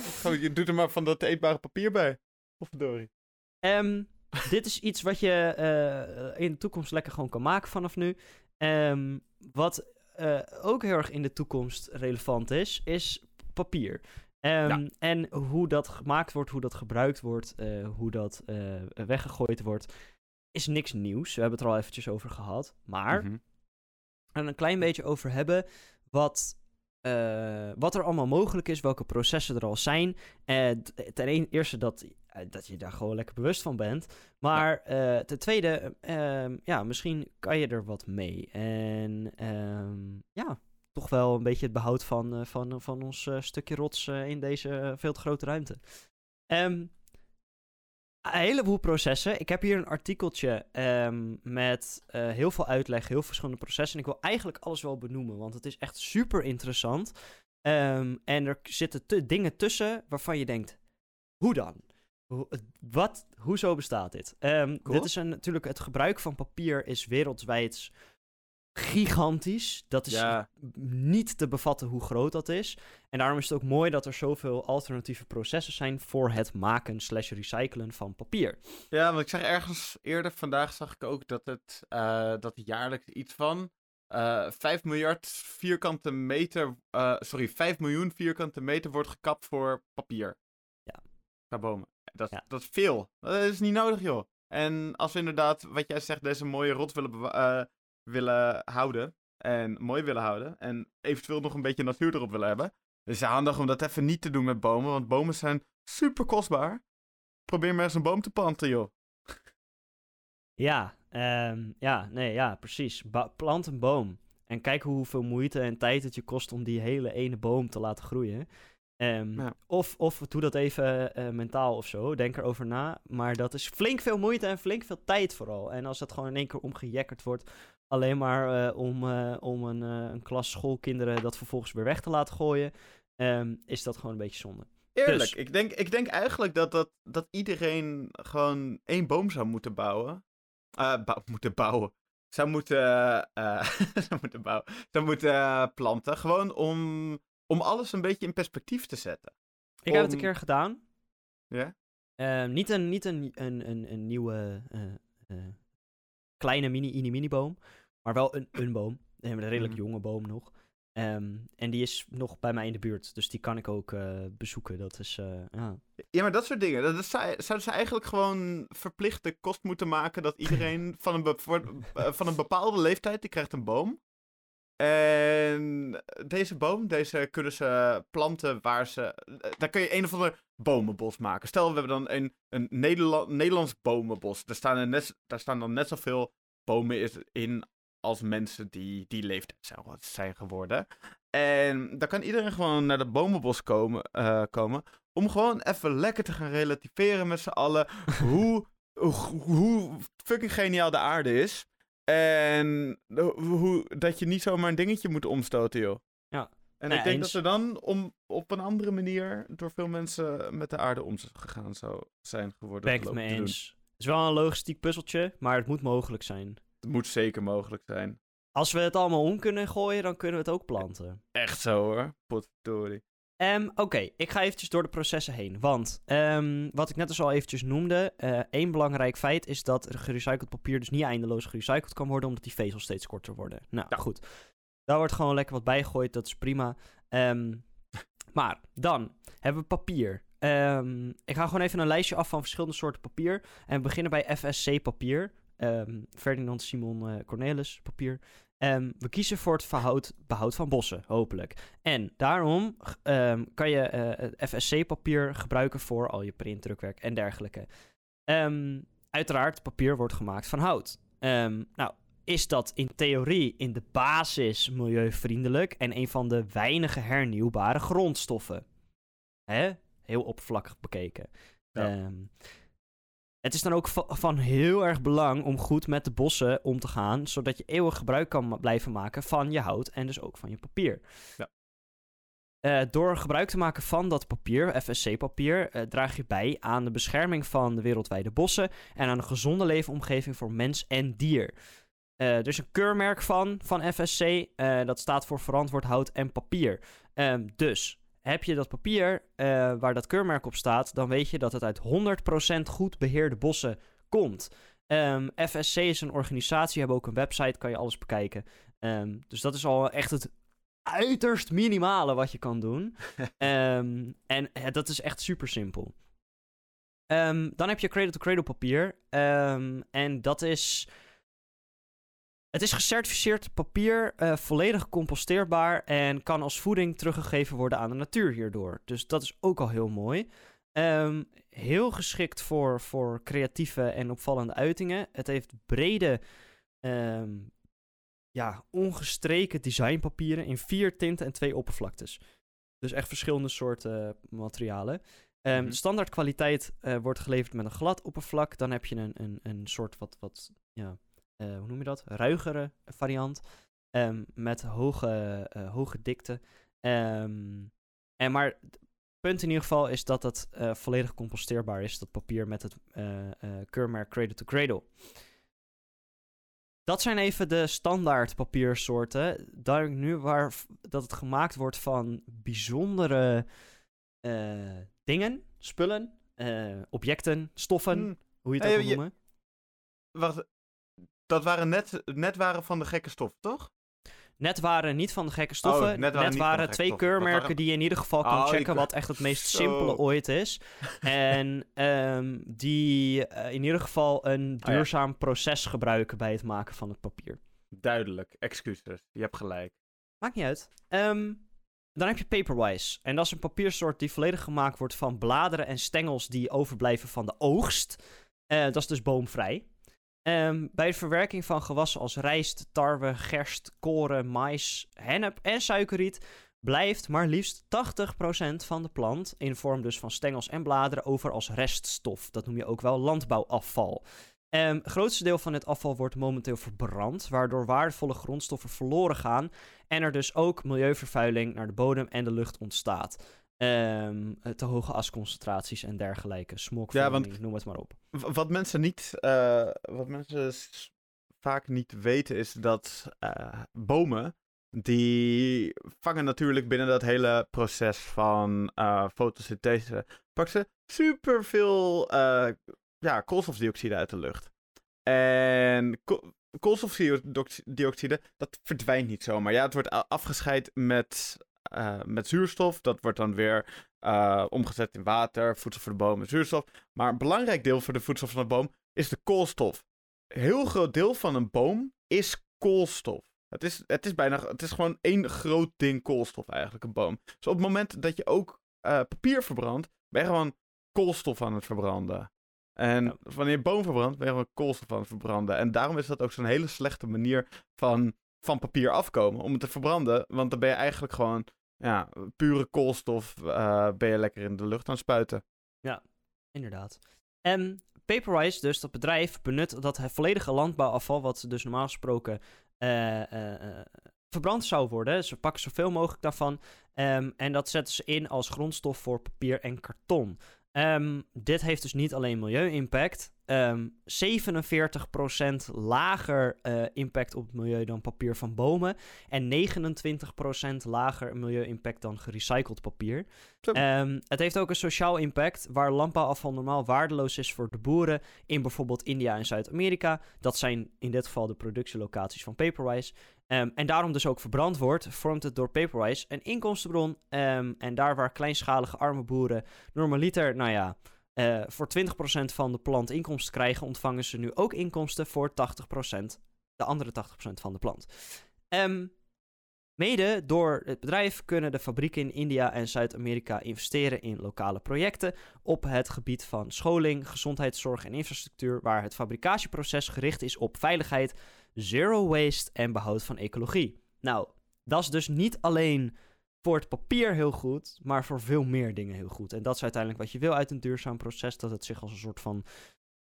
Gewoon, je doet er maar van dat eetbare papier bij. Potverdorie. Ehm, dit is iets wat je eh, in de toekomst lekker gewoon kan maken vanaf nu. Ehm, wat eh, ook heel erg in de toekomst relevant is, is papier. Ehm, Ja. En hoe dat gemaakt wordt, hoe dat gebruikt wordt, eh, hoe dat eh, weggegooid wordt, is niks nieuws. We hebben het er al eventjes over gehad. Maar Mhm. en een klein beetje over hebben wat, wat er allemaal mogelijk is, welke processen er al zijn. Ten eerste dat, dat je daar gewoon lekker bewust van bent. Maar eh, ten tweede, eh, ehm, ja, misschien kan je er wat mee. En ehm, ja, toch wel een beetje het behoud van, eh, van, van ons eh, stukje rots eh, in deze eh, veel te grote ruimte. Ehm, een heleboel processen. Ik heb hier een artikeltje met eh, heel veel uitleg, heel verschillende processen. En ik wil eigenlijk alles wel benoemen, want het is echt super interessant. En er zitten te- dingen tussen waarvan je denkt, hoe dan? Wat? Hoezo bestaat dit? Ehm, Cool. Dit is een, natuurlijk, het gebruik van papier is wereldwijd gigantisch. Dat is Ja. niet te bevatten hoe groot dat is. En daarom is het ook mooi dat er zoveel alternatieve processen zijn voor het maken slash recyclen van papier. Ja, want ik zeg ergens eerder vandaag zag ik ook dat het eh, dat jaarlijks iets van eh 5 miljard vierkante meter, eh, sorry, 5 miljoen vierkante meter wordt gekapt voor papier. Qua bomen. Dat, Ja. dat is veel. Dat is niet nodig, joh. En als we inderdaad, wat jij zegt, deze mooie rot willen, eh, willen houden. En mooi willen houden. En eventueel nog een beetje natuur erop willen hebben. Dus het is handig om dat even niet te doen met bomen. Want bomen zijn super kostbaar. probeer maar eens een boom te planten, joh. Ja, ehm, ja, nee, ja, precies. Ba- plant een boom. En kijk hoeveel moeite en tijd het je kost om die hele ene boom te laten groeien. Ehm, Ja. of, of doe dat even eh, mentaal of zo. Denk erover na. Maar dat is flink veel moeite en flink veel tijd vooral. En als dat gewoon in één keer omgejekkerd wordt. Alleen maar eh, om, eh, om een, een klas schoolkinderen dat vervolgens weer weg te laten gooien. ehm, is dat gewoon een beetje zonde. Eerlijk, Dus. ik, denk, ik denk eigenlijk dat, dat, dat iedereen gewoon één boom zou moeten bouwen. Bou- moeten bouwen. Zou moeten, zou moeten bouwen. Zou moeten planten. Gewoon om, om alles een beetje in perspectief te zetten. Ik heb het een keer gedaan. Ja? Ehm, niet een, niet een, een, een, een nieuwe eh, eh, kleine mini-mini-mini boom, maar wel een, een boom. Een redelijk Mhm. jonge boom nog. Ehm, en die is nog bij mij in de buurt, dus die kan ik ook eh, bezoeken. Dat is, ja. Ja, maar dat soort dingen. Dat, dat zou, zouden ze eigenlijk gewoon verplichte kost moeten maken. Dat iedereen van een, van een bepaalde leeftijd, die krijgt een boom. En deze boom, deze kunnen ze planten waar ze... eh, Daar kun je een of ander bomenbos maken. Stel, we hebben dan een, een Nederla- Nederlands bomenbos. Daar staan, er net, daar staan dan net zoveel bomen in als mensen die die leeftijd zijn, geworden. En dan kan iedereen gewoon naar dat bomenbos komen, eh, komen om gewoon even lekker te gaan relativeren met z'n allen hoe, hoe, hoe fucking geniaal de aarde is. En hoe, dat je niet zomaar een dingetje moet omstoten, joh. Ja. En Nee, ik denk eens. dat er dan om, op een andere manier door veel mensen met de aarde omgegaan zou zijn geworden. Ben ik het mee doen. eens. Het is wel een logistiek puzzeltje, maar het moet mogelijk zijn. Het moet zeker mogelijk zijn. Als we het allemaal om kunnen gooien, dan kunnen we het ook planten. Echt zo hoor. Potverdorie. Ehm, Oké, ik ga eventjes door de processen heen. Want ehm, wat ik net dus al eventjes noemde, eh, één belangrijk feit is dat gerecycled papier dus niet eindeloos gerecycled kan worden, omdat die vezels steeds korter worden. Nou, Ja. goed. Daar wordt gewoon lekker wat bijgegooid, dat is prima. Ehm, maar dan hebben we papier. Ik ga gewoon even een lijstje af van verschillende soorten papier. En we beginnen bij FSC papier. Ferdinand Simon eh, Cornelis papier. Ehm, we kiezen voor het behoud, behoud van bossen, hopelijk. En daarom ehm, kan je eh, FSC-papier gebruiken voor al je printdrukwerk en dergelijke. Ehm, uiteraard, papier wordt gemaakt van hout. Nou, is dat in theorie in de basis milieuvriendelijk en een van de weinige hernieuwbare grondstoffen? Hè? Heel oppervlakkig bekeken. Ja. Het is dan ook va- van heel erg belang om goed met de bossen om te gaan, zodat je eeuwig gebruik kan blijven maken van je hout en dus ook van je papier. Ja. Eh, door gebruik te maken van dat papier, FSC-papier, eh, draag je bij aan de bescherming van de wereldwijde bossen en aan een gezonde leefomgeving voor mens en dier. Eh, er is een keurmerk van, van FSC, dat staat voor verantwoord hout en papier. Ehm, dus heb je dat papier eh, waar dat keurmerk op staat, dan weet je dat het uit 100% goed beheerde bossen komt. Ehm, FSC is een organisatie, hebben ook een website, kan je alles bekijken. Ehm, dus dat is al echt het uiterst minimale wat je kan doen. Ehm, en eh, dat is echt super simpel. Dan heb je cradle-to-cradle papier. Ehm, en dat is... Het is gecertificeerd papier, eh, volledig composteerbaar en kan als voeding teruggegeven worden aan de natuur hierdoor. Dus dat is ook al heel mooi. Ehm, heel geschikt voor, voor creatieve en opvallende uitingen. Het heeft brede, ehm, ja, ongestreken designpapieren in vier tinten en twee oppervlaktes. Dus echt verschillende soorten materialen. Ehm, Mhm. Standaard kwaliteit eh, wordt geleverd met een glad oppervlak. Dan heb je een, een, een soort wat, wat ja, eh, hoe noem je dat? Ruigere variant. ehm, met hoge, eh, hoge dikte. Ehm, en maar het punt in ieder geval is dat het eh, volledig composteerbaar is. Dat papier met het keurmerk Cradle to Cradle. Dat zijn even de standaard papiersoorten. Daar nu waar dat het gemaakt wordt van bijzondere dingen, spullen, objecten, stoffen, Hm, hoe je het Hey, ook wil je- noemen. wacht, dat waren net, net waren van de gekke stof, toch? Net waren niet van de gekke stoffen. Oh, net net waren twee stoffen. Keurmerken waren- die je in ieder geval kan Oh, checken wat echt het meest Zo. simpele ooit is. en ehm, die eh, in ieder geval een Oh ja. duurzaam proces gebruiken bij het maken van het papier. Duidelijk, excuses. Je hebt gelijk. Maakt niet uit. Ehm, dan heb je Paperwise. En dat is een papiersoort die volledig gemaakt wordt van bladeren en stengels die overblijven van de oogst. Uh, dat is dus boomvrij. Um, bij de verwerking van gewassen als rijst, tarwe, gerst, koren, mais, hennep en suikerriet blijft maar liefst 80% van de plant, in vorm dus van stengels en bladeren, over als reststof. Dat noem je ook wel landbouwafval. Um, het grootste deel van dit afval wordt momenteel verbrand, waardoor waardevolle grondstoffen verloren gaan en er dus ook milieuvervuiling naar de bodem en de lucht ontstaat. Um, te hoge asconcentraties en dergelijke, ja, noem het maar op. Wat mensen niet, uh, wat mensen vaak niet weten is dat uh, bomen, die vangen natuurlijk binnen dat hele proces van uh, fotosynthese, pakken ze superveel ja, koolstofdioxide uit de lucht. En ko koolstofdioxide, dat verdwijnt niet zomaar. Ja, het wordt afgescheid met, uh, met zuurstof. Dat wordt dan weer uh, omgezet in water, voedsel voor de boom en zuurstof. Maar een belangrijk deel voor de voedsel van de boom is de koolstof. Een heel groot deel van een boom is koolstof. Het is, het is bijna, het is gewoon één groot ding koolstof eigenlijk, een boom. Dus op het moment dat je ook uh, papier verbrandt, ben je gewoon koolstof aan het verbranden. En wanneer je boom verbrandt, ben je gewoon koolstof aan het verbranden. En daarom is dat ook zo'n hele slechte manier van, van papier afkomen. Om het te verbranden, want dan ben je eigenlijk gewoon ja, pure koolstof uh, ben je lekker in de lucht aan het spuiten. Ja, inderdaad. En Paperwise, dus dat bedrijf, benut dat volledige landbouwafval, wat dus normaal gesproken uh, uh, verbrand zou worden. Ze pakken zoveel mogelijk daarvan um, en dat zetten ze in als grondstof voor papier en karton. Um, dit heeft dus niet alleen milieu-impact. Um, 47% lager uh, impact op het milieu dan papier van bomen. En 29% lager milieu-impact dan gerecycled papier. Um, het heeft ook een sociaal impact, waar landbouwafval normaal waardeloos is voor de boeren in bijvoorbeeld India en Zuid-Amerika. Dat zijn in dit geval de productielocaties van Paperwise. Um, en daarom dus ook verbrand wordt, vormt het door Paperwise een inkomstenbron. Um, en daar waar kleinschalige arme boeren normaliter, nou ja, uh, voor 20% van de plant inkomsten krijgen, ontvangen ze nu ook inkomsten voor 80%, de andere 80% van de plant. Um, Mede door het bedrijf kunnen de fabrieken in India en Zuid-Amerika investeren in lokale projecten op het gebied van scholing, gezondheidszorg en infrastructuur, waar het fabricatieproces gericht is op veiligheid, zero waste en behoud van ecologie. Nou, dat is dus niet alleen voor het papier heel goed, maar voor veel meer dingen heel goed. En dat is uiteindelijk wat je wil uit een duurzaam proces, dat het zich als een soort van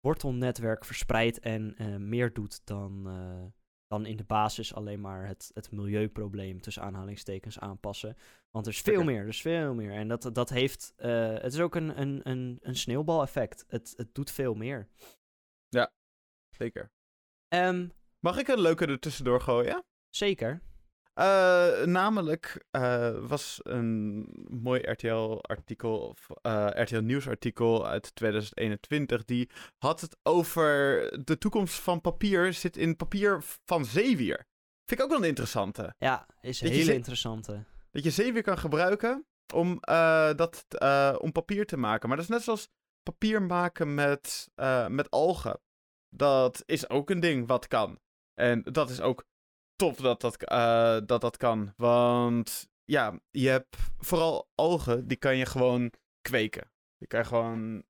wortelnetwerk verspreidt en uh, meer doet dan, uh, dan in de basis alleen maar het, het milieuprobleem tussen aanhalingstekens aanpassen. Want er is veel meer, er is veel meer. En dat, dat heeft, uh, het is ook een, een, een, een sneeuwbaleffect. Het, het doet veel meer. Ja, zeker. Um, Mag ik een leuke er tussendoor gooien? Zeker. Uh, namelijk uh, was een mooi RTL-artikel, uh, RTL Nieuws-artikel uit 2021. Die had het over de toekomst van papier. Zit in papier van zeewier. Vind ik ook wel een interessante. Ja, is een hele interessante. Dat je zeewier kan gebruiken om, dat, om papier te maken. Maar dat is net zoals papier maken met, met algen. Dat is ook een ding wat kan. En dat is ook tof dat dat, uh, dat dat kan. Want ja, je hebt vooral algen, die kan je gewoon kweken. Die kan je gewoon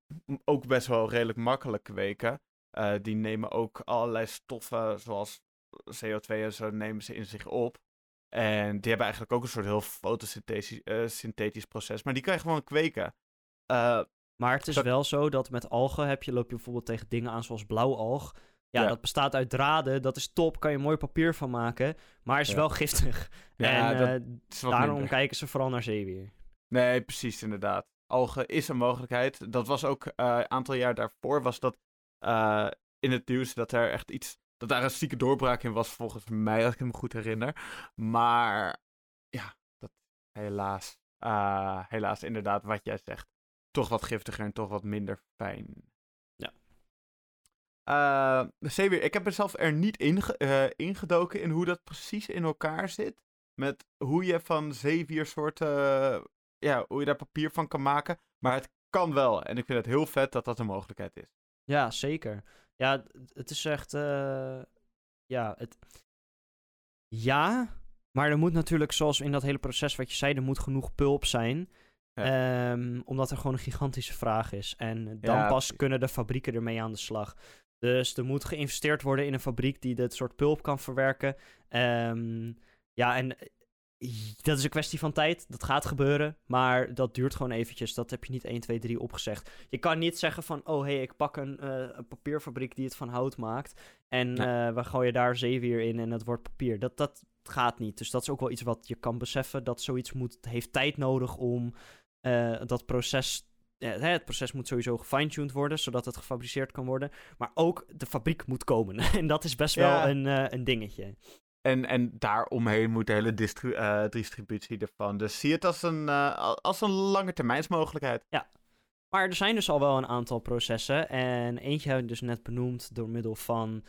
ook best wel redelijk makkelijk kweken. Uh, die nemen ook allerlei stoffen, zoals CO2 en zo, nemen ze in zich op. En die hebben eigenlijk ook een soort heel fotosynthetisch uh, synthetisch proces. Maar die kan je gewoon kweken. maar het is wel zo dat met algen heb je, loop je bijvoorbeeld tegen dingen aan zoals blauwalg. Ja, dat bestaat uit draden. Dat is top. Kan je mooi papier van maken. Maar is wel giftig. Ja, en uh, daarom kijken ze vooral naar zeewier. Nee, precies, inderdaad. Algen is een mogelijkheid. Dat was ook een uh, aantal jaar daarvoor. Was dat uh, in het nieuws dat er echt iets. Dat daar een zieke doorbraak in was, volgens mij, als ik me goed herinner. Maar ja, dat helaas. helaas, inderdaad, wat jij zegt. Toch wat giftiger en toch wat minder fijn. Uh, ik heb mezelf er niet inge uh, ingedoken in hoe dat precies in elkaar zit. Met hoe je van zeewiersoorten, uh, ja, hoe je daar papier van kan maken. Maar het kan wel. En ik vind het heel vet dat dat een mogelijkheid is. Ja, zeker. Ja, het is echt, ja, het... Ja, Maar er moet natuurlijk, zoals in dat hele proces wat je zei, er moet genoeg pulp zijn. Ehm, omdat er gewoon een gigantische vraag is. En dan Ja, pas precies. kunnen de fabrieken ermee aan de slag. Dus er moet geïnvesteerd worden in een fabriek die dit soort pulp kan verwerken. Ehm, ja, en eh, dat is een kwestie van tijd. Dat gaat gebeuren. Maar dat duurt gewoon eventjes. Dat heb je niet 1, 2, 3 opgezegd. Je kan niet zeggen van... Oh, hé, hey, ik pak een, eh, een papierfabriek die het van hout maakt. En eh, we gooien daar zeewier in en het wordt papier. Dat, dat gaat niet. Dus dat is ook wel iets wat je kan beseffen. Dat zoiets moet, heeft tijd nodig om dat proces... het proces moet sowieso gefine-tuned worden, zodat het gefabriceerd kan worden. Maar ook de fabriek moet komen. en dat is best Ja. wel een, eh, een dingetje. En, en daaromheen moet de hele distri- eh, distributie ervan. Dus zie het als een, eh, als een lange termijnsmogelijkheid. Maar er zijn dus al wel een aantal processen. En eentje heb ik dus net benoemd door middel van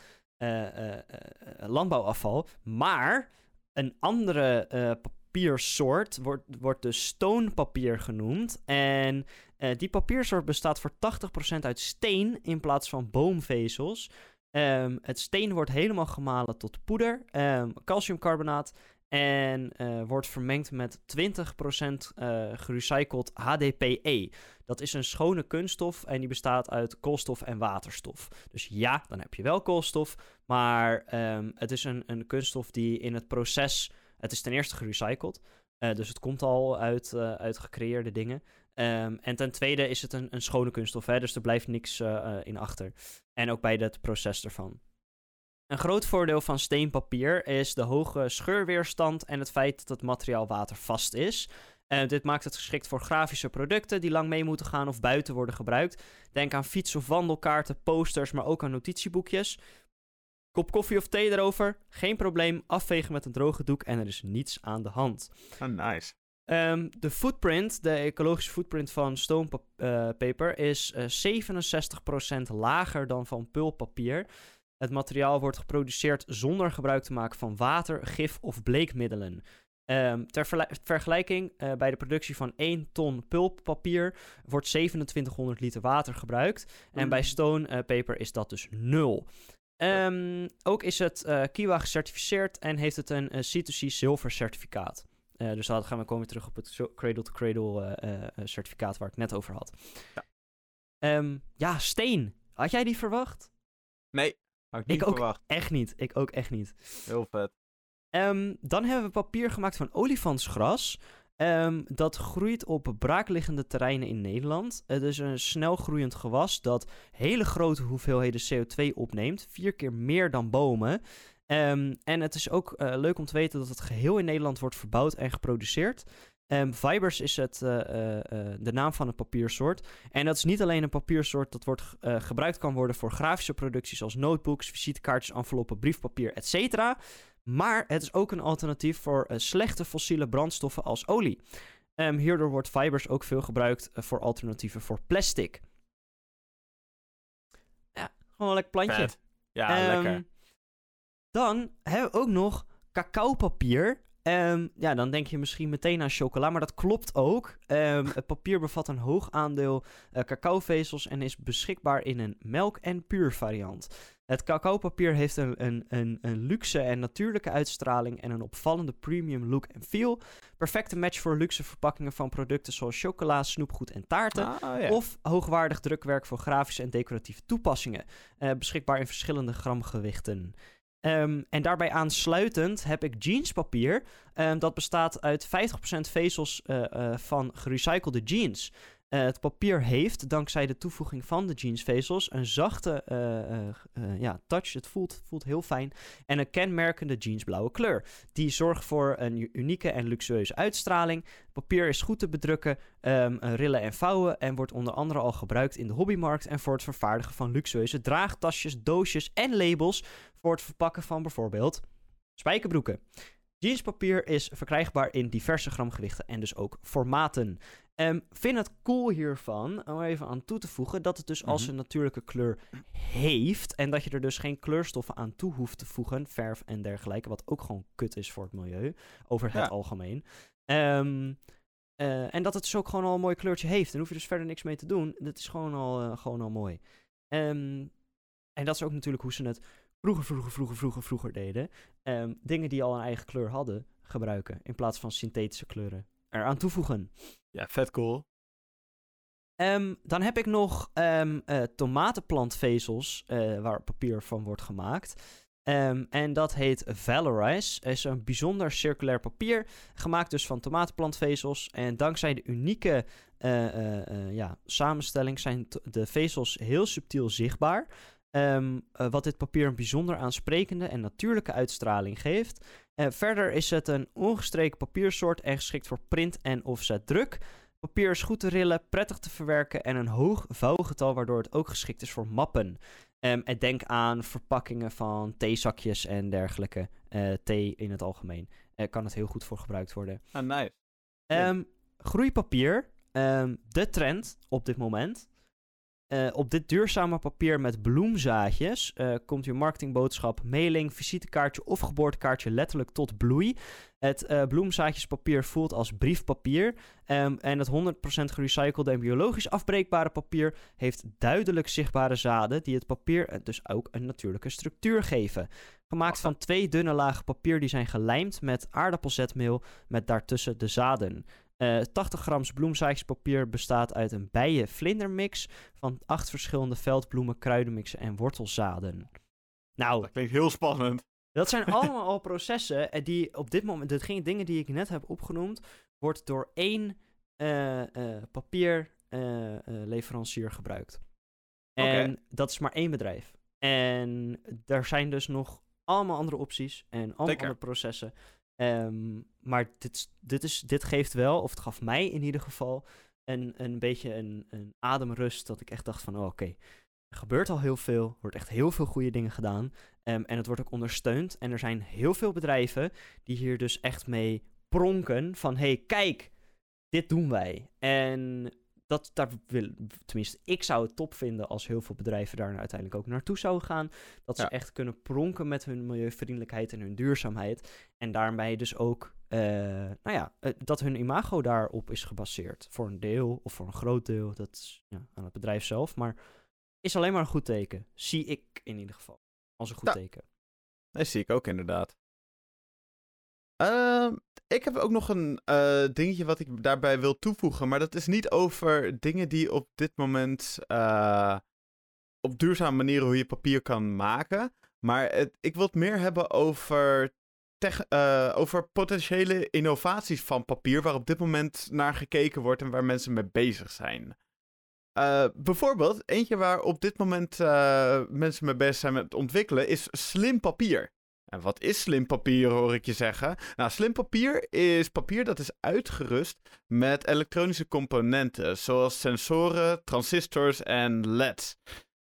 landbouwafval. Maar een andere papiersoort wordt, wordt de stonepapier genoemd. En eh, die papiersoort bestaat voor 80% uit steen in plaats van boomvezels. Ehm, het steen wordt helemaal gemalen tot poeder, ehm, calciumcarbonaat. En eh, wordt vermengd met 20% eh gerecycled HDPE. Dat is een schone kunststof en die bestaat uit koolstof en waterstof. Dus ja, dan heb je wel koolstof, maar ehm, het is een, een kunststof die in het proces... Het is ten eerste gerecycled, eh, dus het komt al uit, eh, uit gecreëerde dingen. Ehm, en ten tweede is het een, een schone kunststof, hè, dus er blijft niks eh, in achter. En ook bij het proces ervan. Een groot voordeel van steenpapier is de hoge scheurweerstand en het feit dat het materiaal watervast is. Dit maakt het geschikt voor grafische producten die lang mee moeten gaan of buiten worden gebruikt. Denk aan fiets- of wandelkaarten, posters, maar ook aan notitieboekjes. Kop koffie of thee erover, geen probleem, afvegen met een droge doek en er is niets aan de hand. Oh, nice. Ehm, de footprint, de ecologische footprint van stonepaper is eh 67% lager dan van pulppapier. Het materiaal wordt geproduceerd zonder gebruik te maken van water, gif of bleekmiddelen. Ehm, ter vergelijking, eh, bij de productie van 1 ton pulppapier wordt 2700 liter water gebruikt. En bij Mm. stone eh, paper is dat dus nul. Ehm, ook is het eh, Kiwa gecertificeerd en heeft het een eh, C2C zilver certificaat. Eh, dus dan gaan we komen weer terug op het cradle-to-cradle eh, eh, eh, certificaat waar ik het net over had. Ja. Ehm, ja, steen. Had jij die verwacht? Nee, had ik niet Ik ook. verwacht. Echt niet. Ik ook echt niet. Heel vet. Ehm, dan hebben we papier gemaakt van olifantsgras. Ehm, dat groeit op braakliggende terreinen in Nederland. Het is een snel groeiend gewas dat hele grote hoeveelheden CO2 opneemt. Vier keer meer dan bomen. Ehm, en het is ook eh, leuk om te weten dat het geheel in Nederland wordt verbouwd en geproduceerd. Fibers is het, eh, eh, de naam van het papiersoort. En dat is niet alleen een papiersoort dat wordt, gebruikt kan worden voor grafische producties zoals notebooks, visitekaartjes, enveloppen, briefpapier, etc. Maar het is ook een alternatief voor eh, slechte fossiele brandstoffen als olie. Hierdoor wordt fibers ook veel gebruikt eh, voor alternatieven voor plastic. Ja, gewoon een lekker plantje. Vet. Ja, Ehm, lekker. Dan hebben we ook nog cacaopapier. Ehm, ja, dan denk je misschien meteen aan chocola, maar dat klopt ook. Ehm, het papier bevat een hoog aandeel eh, cacaovezels en is beschikbaar in een melk- en puur variant. Het cacaopapier heeft een, een, een, een luxe en natuurlijke uitstraling en een opvallende premium look en feel. Perfecte match voor luxe verpakkingen van producten zoals chocola, snoepgoed en taarten. Ah, ja. Of hoogwaardig drukwerk voor grafische en decoratieve toepassingen. Eh, beschikbaar in verschillende gramgewichten. Ehm, en daarbij aansluitend heb ik jeanspapier. Ehm, dat bestaat uit 50% vezels eh, eh, van gerecyclede jeans. Eh, het papier heeft, dankzij de toevoeging van de jeansvezels, een zachte eh, eh, ja, touch. Het voelt, voelt heel fijn. En een kenmerkende jeansblauwe kleur. Die zorgt voor een unieke en luxueuze uitstraling. Papier is goed te bedrukken, ehm, eh, rillen en vouwen. En wordt onder andere al gebruikt in de hobbymarkt en voor het vervaardigen van luxueuze draagtasjes, doosjes en labels. Voor het verpakken van bijvoorbeeld spijkerbroeken. Jeanspapier is verkrijgbaar in diverse gramgewichten en dus ook formaten. Ehm vind het cool hiervan, om er even aan toe te voegen, dat het dus als Mhm. een natuurlijke kleur heeft. En dat je er dus geen kleurstoffen aan toe hoeft te voegen, verf en dergelijke. Wat ook gewoon kut is voor het milieu, over het Ja. algemeen. Ehm, eh, en dat het dus ook gewoon al een mooi kleurtje heeft. Dan hoef je dus verder niks mee te doen. Dat is gewoon al, eh, gewoon al mooi. Ehm, en dat is ook natuurlijk hoe ze het vroeger, vroeger, vroeger, vroeger, vroeger deden. Dingen die al een eigen kleur hadden, gebruiken in plaats van synthetische kleuren eraan toevoegen. Ja, vet cool. Ehm, dan heb ik nog um, uh, tomatenplantvezels uh, waar papier van wordt gemaakt. Um, en dat heet Valorize. Het is een bijzonder circulair papier, gemaakt dus van tomatenplantvezels. En dankzij de unieke uh, ja, samenstelling zijn de vezels heel subtiel zichtbaar. Um, wat dit papier een bijzonder aansprekende en natuurlijke uitstraling geeft. verder is het een ongestreken papiersoort en geschikt voor print en offset druk. Papier is goed te rillen, prettig te verwerken en een hoog vouwgetal, waardoor het ook geschikt is voor mappen. Um, en denk aan verpakkingen van theezakjes en dergelijke. Uh, thee in het algemeen. Kan het heel goed voor gebruikt worden. Ah, nice. Um, groeipapier. De trend op dit moment. Uh, op dit duurzame papier met bloemzaadjes uh, komt uw marketingboodschap, mailing, visitekaartje of geboortekaartje letterlijk tot bloei. Het uh, bloemzaadjespapier voelt als briefpapier. Um, en het 100% gerecyclede en biologisch afbreekbare papier heeft duidelijk zichtbare zaden die het papier dus ook een natuurlijke structuur geven. Gemaakt van twee dunne lagen papier die zijn gelijmd met aardappelzetmeel met daartussen de zaden. Uh, 80 grams bloemzaadjespapier bestaat uit een bijen-vlindermix van acht verschillende veldbloemen, kruidenmixen en wortelzaden. Nou, dat klinkt heel spannend. Dat zijn allemaal al processen die op dit moment, de dingen die ik net heb opgenoemd, wordt door één uh, uh, papierleverancier gebruikt. En okay. dat is maar één bedrijf. En er zijn dus nog allemaal andere opties en allemaal Zeker. andere processen. Um, maar dit, dit, is, dit geeft wel, of het gaf mij in ieder geval, een, een beetje een, een ademrust. Dat ik echt dacht van, oh, oké, er gebeurt al heel veel. Er wordt echt heel veel goede dingen gedaan. Um, en het wordt ook ondersteund. En er zijn heel veel bedrijven die hier dus echt mee pronken van, hey, kijk, dit doen wij. En dat, daar wil, tenminste, ik zou het top vinden als heel veel bedrijven daar uiteindelijk ook naartoe zouden gaan. Dat ze ja. echt kunnen pronken met hun milieuvriendelijkheid en hun duurzaamheid. En daarmee dus ook, uh, nou ja, uh, dat hun imago daarop is gebaseerd. Voor een deel of voor een groot deel, dat is ja, aan het bedrijf zelf. Maar is alleen maar een goed teken. Zie ik in ieder geval als een goed ja. teken. Dat zie ik ook inderdaad. Uh, ik heb ook nog een uh, dingetje wat ik daarbij wil toevoegen. Maar dat is niet over dingen die op dit moment. Uh, op duurzame manieren hoe je papier kan maken. Maar het, ik wil het meer hebben over. Tech, uh, over potentiële innovaties van papier. Waar op dit moment naar gekeken wordt en waar mensen mee bezig zijn. bijvoorbeeld, eentje waar op dit moment mensen mee bezig zijn met ontwikkelen. is slim papier. En wat is slim papier, hoor ik je zeggen? Nou, slim papier is papier dat is uitgerust met elektronische componenten, zoals sensoren, transistors en LEDs.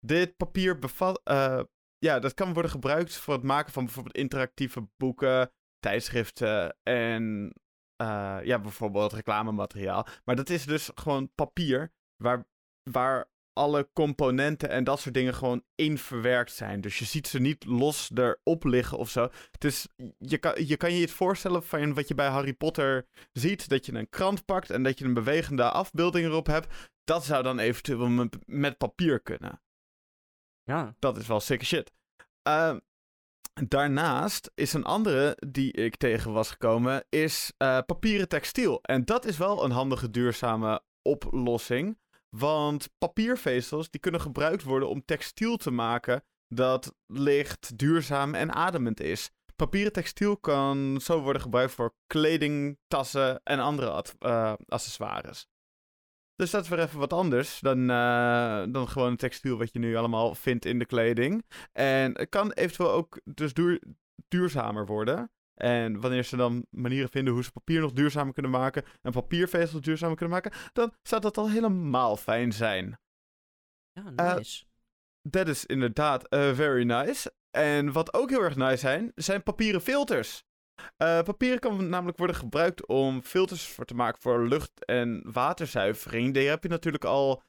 Dit papier bevat, uh, ja, dat kan worden gebruikt voor het maken van bijvoorbeeld interactieve boeken, tijdschriften en uh, ja, bijvoorbeeld reclamemateriaal. Maar dat is dus gewoon papier waar, waar alle componenten en dat soort dingen gewoon in verwerkt zijn. Dus je ziet ze niet los erop liggen of zo. Dus je kan, je kan je het voorstellen van wat je bij Harry Potter ziet. Dat je een krant pakt en dat je een bewegende afbeelding erop hebt. Dat zou dan eventueel met, met papier kunnen. Ja. Dat is wel sick shit. Uh, daarnaast is een andere die ik tegen was gekomen, is uh, papieren textiel. En dat is wel een handige duurzame oplossing. Want papiervezels die kunnen gebruikt worden om textiel te maken dat licht, duurzaam en ademend is. Papieren textiel kan zo worden gebruikt voor kleding, tassen en andere uh, accessoires. Dus dat is weer even wat anders dan, uh, dan gewoon een textiel wat je nu allemaal vindt in de kleding. En het kan eventueel ook dus duur, duurzamer worden. En wanneer ze dan manieren vinden hoe ze papier nog duurzamer kunnen maken en papiervezels duurzamer kunnen maken, dan zou dat al helemaal fijn zijn. Ja, nice. Dat uh, is inderdaad uh, very nice. En wat ook heel erg nice zijn, zijn papieren filters. Uh, papier kan namelijk worden gebruikt om filters voor te maken voor lucht- en waterzuivering. Daar heb je natuurlijk al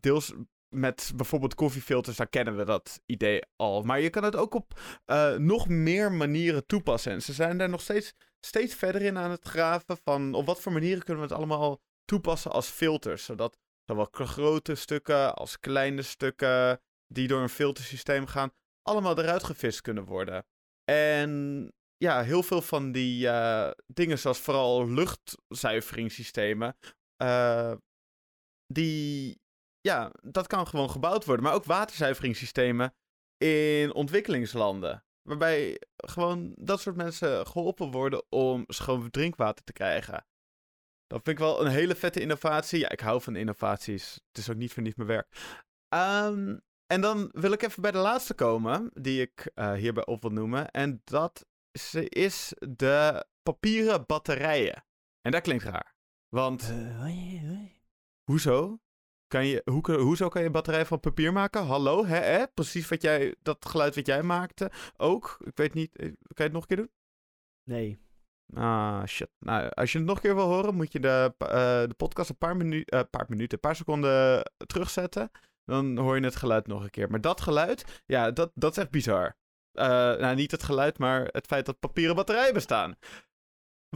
deels met bijvoorbeeld koffiefilters, daar kennen we dat idee al. Maar je kan het ook op uh, nog meer manieren toepassen. En ze zijn daar nog steeds, steeds verder in aan het graven van op wat voor manieren kunnen we het allemaal toepassen als filters. Zodat zowel grote stukken als kleine stukken die door een filtersysteem gaan, allemaal eruit gevist kunnen worden. En ja, heel veel van die eh, dingen, zoals vooral luchtzuiveringssystemen, uh, die, ja, dat kan gewoon gebouwd worden. Maar ook waterzuiveringssystemen in ontwikkelingslanden. Waarbij gewoon dat soort mensen geholpen worden om schoon drinkwater te krijgen. Dat vind ik wel een hele vette innovatie. Ja, ik hou van innovaties. Het is ook niet voor niet mijn werk. Um, en dan wil ik even bij de laatste komen, die ik uh, hierbij op wil noemen. En dat is de papieren batterijen. En dat klinkt raar. Want. Uh, hoi, hoi. Hoezo? Kan je, hoe, hoezo kan je batterij van papier maken? Hallo, hè, hè? Precies wat jij, dat geluid wat jij maakte ook. Ik weet niet, eh, kan je het nog een keer doen? Nee. Ah, shit. Nou, als je het nog een keer wil horen, moet je de, uh, de podcast een paar, minu uh, paar minuten, een paar seconden terugzetten. Dan hoor je het geluid nog een keer. Maar dat geluid, ja, dat, dat is echt bizar. Uh, nou, niet het geluid, maar het feit dat papieren batterijen bestaan.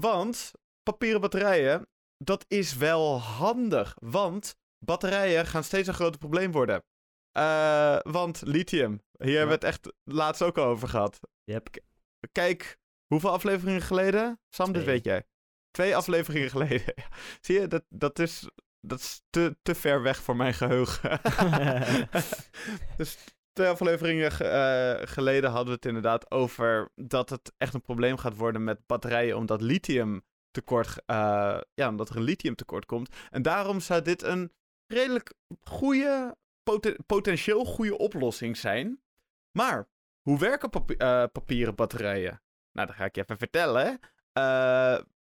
Want papieren batterijen, dat is wel handig. Want batterijen gaan steeds een groter probleem worden. Uh, want lithium, hier hebben we het echt laatst ook al over gehad. Yep. Kijk, hoeveel afleveringen geleden? Sam, Twee. dit weet jij. Twee afleveringen geleden. Zie je, dat, dat is dat is te, te ver weg voor mijn geheugen. dus twee afleveringen uh, geleden hadden we het inderdaad over dat het echt een probleem gaat worden met batterijen, omdat lithium tekort, uh, ja, omdat er een lithium tekort komt. En daarom zou dit een redelijk goede, poten potentieel goede oplossing zijn. Maar hoe werken uh, papieren batterijen? Nou, dat ga ik je even vertellen.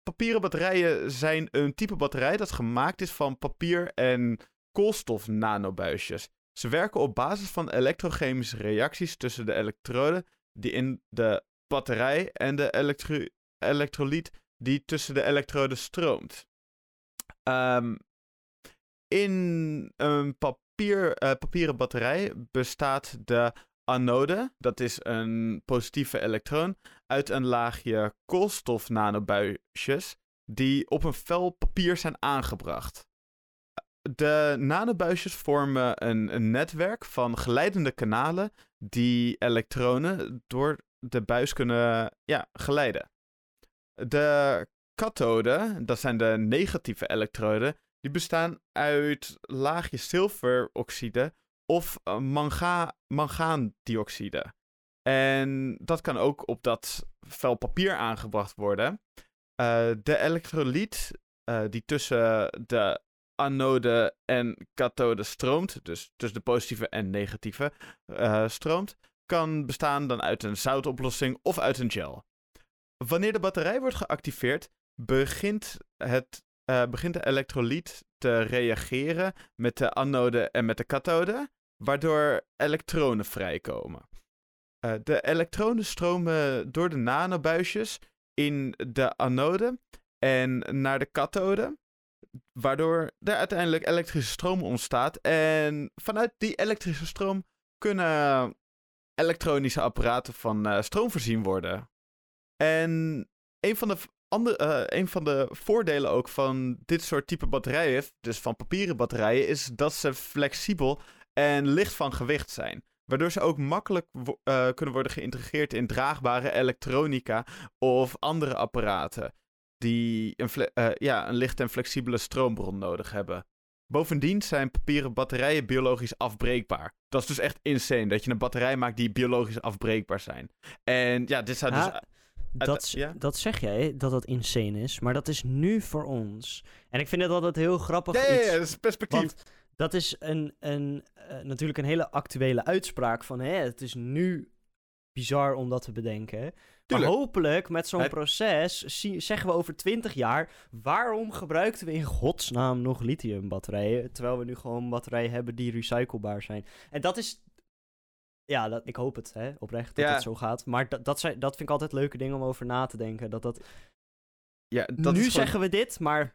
Papieren batterijen zijn een type batterij dat gemaakt is van papier en koolstof nanobuisjes. Ze werken op basis van elektrochemische reacties tussen de elektroden die in de batterij en de elektro elektrolyt die tussen de elektroden stroomt. Um, in een papier, uh, papieren batterij bestaat de anode, dat is een positieve elektron, uit een laagje koolstof-nanobuisjes die op een vel papier zijn aangebracht. De nanobuisjes vormen een, een netwerk van geleidende kanalen die elektronen door de buis kunnen ja, geleiden. De kathode, dat zijn de negatieve elektroden, die bestaan uit laagjes zilveroxide of uh, manga mangaandioxide. En dat kan ook op dat vel papier aangebracht worden. Uh, de elektrolyt uh, die tussen de anode en kathode stroomt, dus tussen de positieve en negatieve stroomt, kan bestaan dan uit een zoutoplossing of uit een gel. Wanneer de batterij wordt geactiveerd, begint, het, begint de elektrolyt te reageren met de anode en met de kathode waardoor elektronen vrijkomen. Uh, de elektronen stromen door de nanobuisjes in de anode en naar de kathode, waardoor er uiteindelijk elektrische stroom ontstaat. En vanuit die elektrische stroom kunnen elektronische apparaten van uh, stroom voorzien worden. En een van de andere, uh, een van de voordelen ook van dit soort type batterijen, dus van papieren batterijen, is dat ze flexibel en licht van gewicht zijn. Waardoor ze ook makkelijk uh, kunnen worden geïntegreerd in draagbare elektronica of andere apparaten die een, uh, ja, een lichte en flexibele stroombron nodig hebben. Bovendien zijn papieren batterijen biologisch afbreekbaar. Dat is dus echt insane, dat je een batterij maakt die biologisch afbreekbaar zijn. En ja, dit zou dus... dat, ja? dat zeg jij, dat dat insane is, maar dat is nu voor ons. En ik vind het altijd heel grappig ja, iets. Ja, ja, dat is perspectief. Want dat is een, een, uh, natuurlijk een hele actuele uitspraak van hè, het is nu bizar om dat te bedenken. Tuurlijk. Maar hopelijk met zo'n het... proces zeggen we over 20 jaar... waarom gebruikten we in godsnaam nog lithiumbatterijen... terwijl we nu gewoon batterijen hebben die recyclebaar zijn. En dat is... Ja, dat, ik hoop het, hè, oprecht, dat ja. het zo gaat. Maar dat, dat, zijn, dat vind ik altijd leuke dingen om over na te denken. Dat dat... Ja, dat nu gewoon... zeggen we dit, maar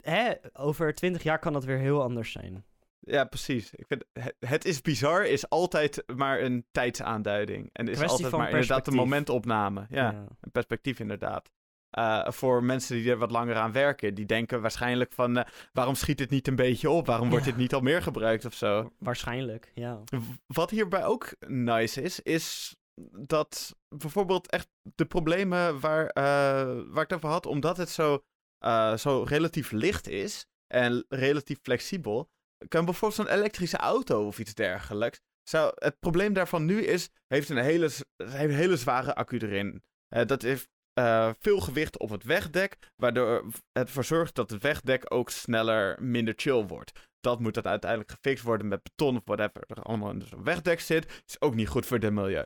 hè, over 20 jaar kan dat weer heel anders zijn. Ja, precies. Ik vind, het, het, is bizar, is altijd maar een tijdsaanduiding. En is Kwestie altijd maar inderdaad een momentopname. Ja, ja, een perspectief inderdaad. Uh, voor mensen die er wat langer aan werken, die denken waarschijnlijk van... Uh, waarom schiet dit niet een beetje op? Waarom wordt ja. dit niet al meer gebruikt of zo? Waarschijnlijk, ja. Wat hierbij ook nice is, is dat bijvoorbeeld echt de problemen waar, eh, waar ik het over had, omdat het zo, eh, zo relatief licht is en relatief flexibel, kan bijvoorbeeld zo'n elektrische auto of iets dergelijks. Zou, het probleem daarvan nu is, heeft een hele, heeft een hele zware accu erin. Eh, dat heeft eh, veel gewicht op het wegdek, waardoor het ervoor zorgt dat het wegdek ook sneller minder chill wordt. Dat moet dat uiteindelijk gefixt worden met beton of whatever er allemaal in zo'n wegdek zit. Is ook niet goed voor het milieu.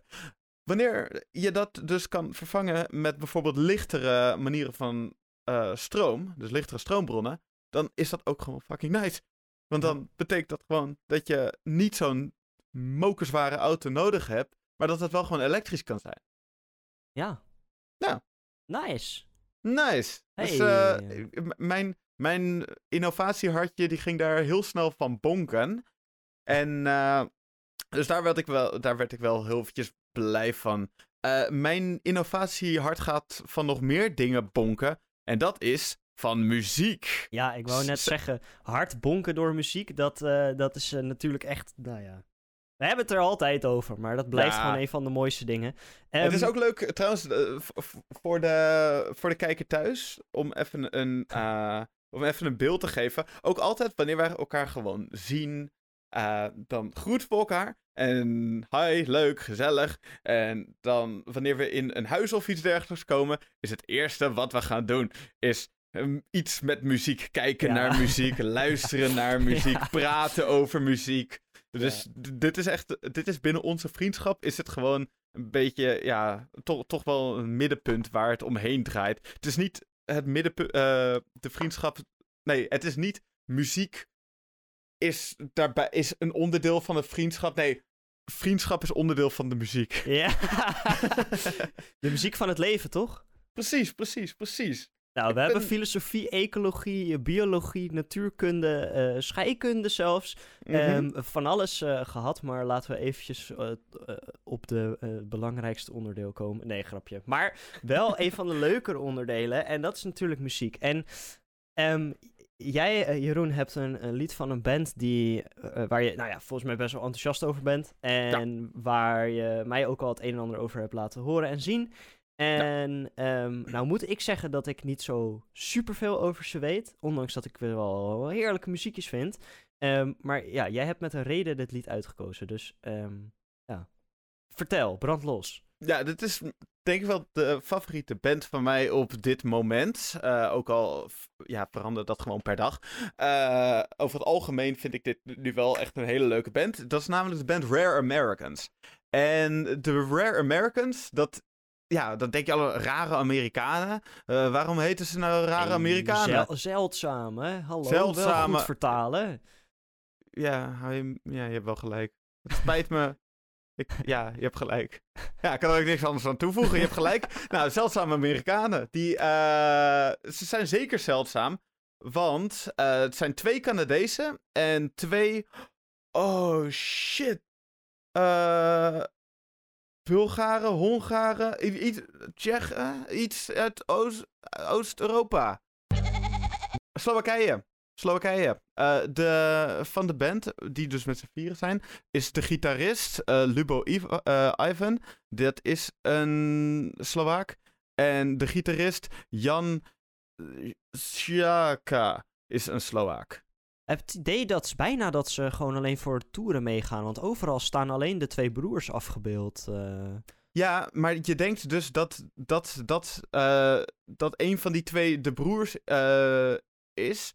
Wanneer je dat dus kan vervangen met bijvoorbeeld lichtere manieren van eh, stroom, dus lichtere stroombronnen, dan is dat ook gewoon fucking nice. Want dan betekent dat gewoon dat je niet zo'n mokerzware auto nodig hebt, maar dat het wel gewoon elektrisch kan zijn. Ja. Ja. Nice. Nice. Dus Hey. m- mijn, mijn innovatiehartje die ging daar heel snel van bonken. En eh, dus daar werd ik wel, daar werd ik wel heel eventjes blij van. Eh, mijn innovatiehart gaat van nog meer dingen bonken. En dat is van muziek. Ja, ik wou net S- zeggen, hard bonken door muziek, dat, dat is natuurlijk echt, nou ja. We hebben het er altijd over, maar dat blijft Ja. gewoon een van de mooiste dingen. het is Ehm, ook leuk, trouwens, eh, voor de, voor de kijker thuis, om even een, eh, om even een beeld te geven. Ook altijd wanneer wij elkaar gewoon zien, eh, dan groeten we elkaar. En hi, leuk, gezellig. En dan wanneer we in een huis of iets dergelijks komen, is het eerste wat we gaan doen, is ehm, iets met muziek. Kijken Ja. naar muziek, luisteren naar muziek, praten over muziek. Dus dit is echt, dit is binnen onze vriendschap, is het gewoon een beetje, ja, toch, toch wel een middenpunt waar het omheen draait. Het is niet het middenpunt, eh, de vriendschap, nee, het is niet muziek is, daarbij, is een onderdeel van het vriendschap. Nee, vriendschap is onderdeel van de muziek. Ja. de muziek van het leven, toch? precies, precies, precies. Nou, we hebben ben- filosofie, ecologie, biologie, natuurkunde, eh, scheikunde zelfs. Mhm. Ehm, van alles eh, gehad, maar laten we eventjes eh, op de belangrijkste onderdeel komen. Nee, grapje. Maar wel een van de leukere onderdelen en dat is natuurlijk muziek. En ehm, jij, Jeroen, hebt een, een lied van een band die, waar je, nou ja, volgens mij best wel enthousiast over bent. En waar je mij ook al het een en ander over hebt laten horen en zien. En ehm, nou moet ik zeggen dat ik niet zo superveel over ze weet. Ondanks dat ik wel heerlijke muziekjes vind. Ehm, maar ja, jij hebt met een reden dit lied uitgekozen. Dus ehm, ja, vertel, brand los. Ja, dit is denk ik wel de favoriete band van mij op dit moment. Eh, ook al ja, verandert dat gewoon per dag. Eh, over het algemeen vind ik dit nu wel echt een hele leuke band. Dat is namelijk de band Rare Americans. En de Rare Americans, dat, ja, dan denk je alle rare Amerikanen. Eh, waarom heten ze nou rare Amerikanen? zel- zeldzaam, hè? Hallo, wel Zeldzame- goed vertalen. Ja, je, ja, je hebt wel gelijk. Het spijt me. Ik, ja, je hebt gelijk. Ja, ik kan er ook niks anders aan toevoegen. Je hebt gelijk. Nou, zeldzame Amerikanen. Die, eh, ze zijn zeker zeldzaam. Want eh, het zijn twee Canadezen en twee... Oh, shit. Eh... Bulgaren, Hongaren, iets, Tsjechen, iets uit Oost- Oost-Europa. Slowakije. Slowakije. Eh, de, van de band, die dus met z'n vieren zijn, is de gitarist eh, Lubo eh, Ivan. Dat is een Slovaak. En de gitarist Jan Sjaka is een Slovaak. Het idee dat ze bijna dat ze gewoon alleen voor toeren meegaan. Want overal staan alleen de twee broers afgebeeld. eh. Ja, maar je denkt dus dat, dat, dat, eh, dat een van die twee de broers eh, is.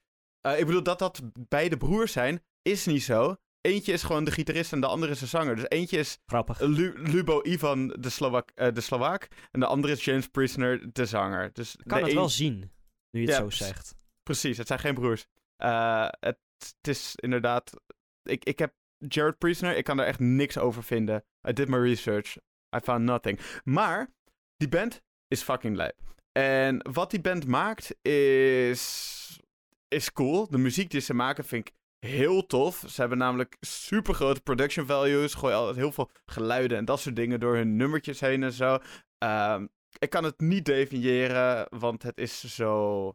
Ik bedoel, dat dat beide broers zijn, is niet zo. Eentje is gewoon de gitarist en de andere is de zanger. Dus eentje is Grappig. Lu- Lubo Ivan, de, Slowak, eh, de Slovaak. En de andere is James Prisoner, de zanger. Dus Ik kan het een- wel zien, nu je het Ja, zo zegt. Precies, het zijn geen broers. Eh, het, is inderdaad... Ik, ik heb Jared Prisoner, ik kan daar echt niks over vinden. I did my research. I found nothing. Maar, die band is fucking lijp. En wat die band maakt is... is cool. De muziek die ze maken vind ik heel tof. Ze hebben namelijk super grote production values. Gooien altijd heel veel geluiden en dat soort dingen door hun nummertjes heen en zo. Ehm, ik kan het niet definiëren, want het is zo,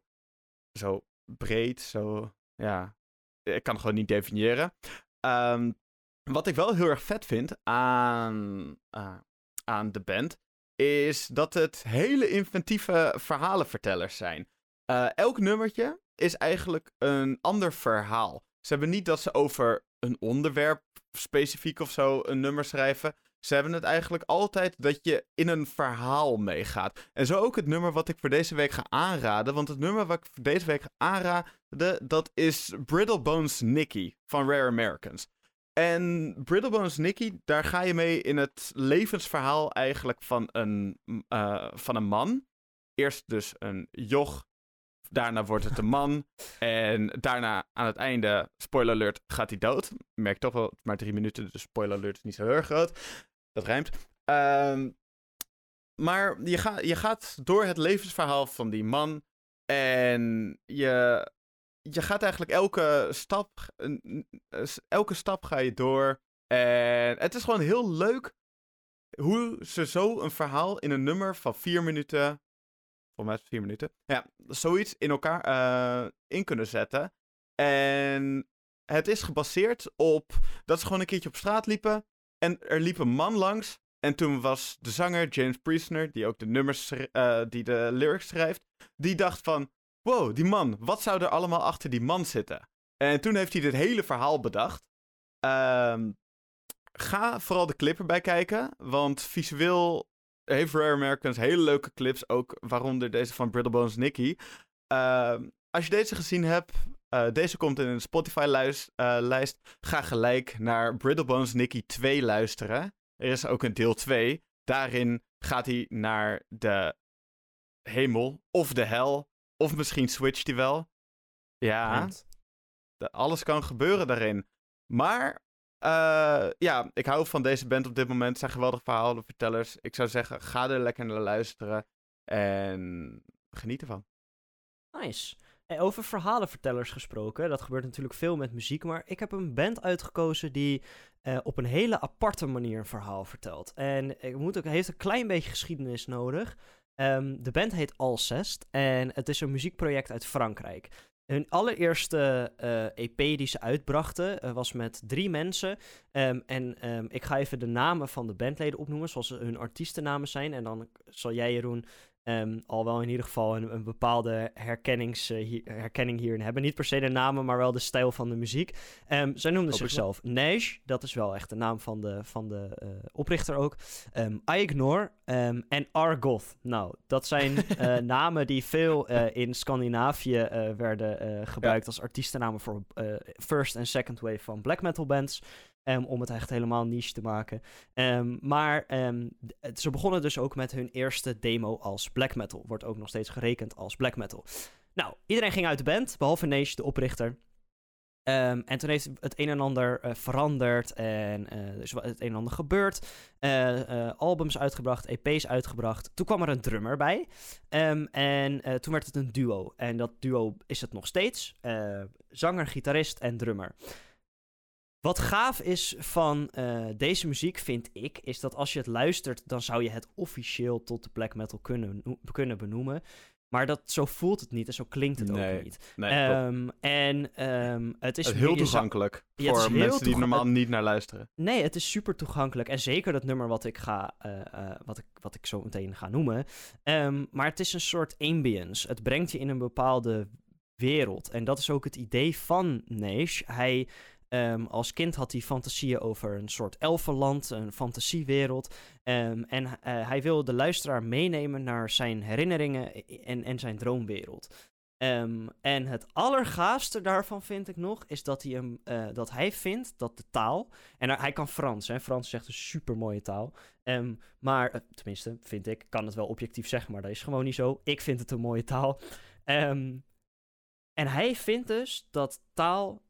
zo breed, zo, ja, ik kan het gewoon niet definiëren. Ehm, wat ik wel heel erg vet vind aan, eh, aan de band, is dat het hele inventieve verhalenvertellers zijn. Uh, elk nummertje is eigenlijk een ander verhaal. Ze hebben niet dat ze over een onderwerp specifiek of zo een nummer schrijven. Ze hebben het eigenlijk altijd dat je in een verhaal meegaat. En zo ook het nummer wat ik voor deze week ga aanraden. Want het nummer wat ik voor deze week ga aanraden, dat is Brittlebones Nicky van Rare Americans. En Brittlebones Nicky, daar ga je mee in het levensverhaal eigenlijk van een, uh, van een man. Eerst dus een joch, daarna wordt het een man. En daarna aan het einde, spoiler alert, gaat hij dood. Merk toch wel, maar drie minuten, dus spoiler alert is niet zo heel erg groot. Dat rijmt. Um, maar je, ga, je gaat door het levensverhaal van die man. En je, je gaat eigenlijk elke stap. Elke stap ga je door. En het is gewoon heel leuk hoe ze zo een verhaal in een nummer van vier minuten. Volgens mij vier minuten. Ja, zoiets in elkaar uh, in kunnen zetten. En het is gebaseerd op dat ze gewoon een keertje op straat liepen. En er liep een man langs. En toen was de zanger James Priestner, die ook de nummers, uh, die de lyrics schrijft, die dacht van, wow, die man, wat zou er allemaal achter die man zitten? En toen heeft hij dit hele verhaal bedacht. Uh, ga vooral de clip erbij kijken, want visueel heeft Rare Americans hele leuke clips, ook waaronder deze van Brittlebones Nicky. Uh, als je deze gezien hebt, uh, deze komt in een Spotify-lijst. Uh, ga gelijk naar Brittlebones Nicky 2 luisteren. Er is ook een deel 2. Daarin gaat hij naar de hemel of de hel. Of misschien switcht hij wel. Ja, de, alles kan gebeuren daarin. Maar uh, ja, ik hou van deze band op dit moment. Het zijn geweldige verhalen, vertellers. Ik zou zeggen, ga er lekker naar luisteren. En geniet ervan. Nice. En over verhalenvertellers gesproken, dat gebeurt natuurlijk veel met muziek, maar ik heb een band uitgekozen die uh, op een hele aparte manier een verhaal vertelt. En ik moet ook, heeft een klein beetje geschiedenis nodig. Um, de band heet Alcest en het is een muziekproject uit Frankrijk. Hun allereerste uh, eh, EP die ze uitbrachten was met drie mensen. Um, en um, ik ga even de namen van de bandleden opnoemen, zoals hun artiestennamen zijn. En dan zal jij, Jeroen, Um, al wel in ieder geval een, een bepaalde herkennings, uh, hi herkenning hierin hebben. Niet per se de namen, maar wel de stijl van de muziek. Um, zij noemden zichzelf Nash. Dat is wel echt de naam van de, van de uh, oprichter ook. Um, I Ignore en Argoth. Nou, dat zijn uh, namen die veel in Scandinavië werden gebruikt ja. als artiestennamen voor first en second wave van black metal bands. Um, om het echt helemaal niche te maken. Um, maar um, ze begonnen dus ook met hun eerste demo als black metal. Wordt ook nog steeds gerekend als black metal. Nou, iedereen ging uit de band, behalve Neesh, de oprichter. en toen heeft het een en ander uh, veranderd en uh, is het een en ander gebeurd. Uh, albums uitgebracht, EP's uitgebracht. Toen kwam er een drummer bij. en toen werd het een duo. En dat duo is het nog steeds. zanger, gitarist en drummer. Wat gaaf is van uh, deze muziek, vind ik, is dat als je het luistert, dan zou je het officieel tot de black metal kunnen, kunnen benoemen. Maar dat, zo voelt het niet en zo klinkt het nee, ook niet. Nee, um, en um, het is... Heel toegankelijk ja, voor mensen die normaal niet naar luisteren. Nee, het is super toegankelijk. En zeker dat nummer wat ik, ga, uh, uh, wat ik, wat ik zo meteen ga noemen. Um, maar het is een soort ambience. Het brengt je in een bepaalde wereld. En dat is ook het idee van Neesh. Hij Um, als kind had hij fantasieën over een soort elfenland, een fantasiewereld. Um, en uh, hij wil de luisteraar meenemen naar zijn herinneringen en, en zijn droomwereld. Um, en het allergaafste daarvan vind ik nog, is dat hij, hem, uh, dat hij vindt dat de taal... En hij kan Frans, hè. Frans is echt een super mooie taal. Maar, uh, tenminste, vind ik, kan het wel objectief zeggen, maar dat is gewoon niet zo. Ik vind het een mooie taal. En hij vindt dus dat taal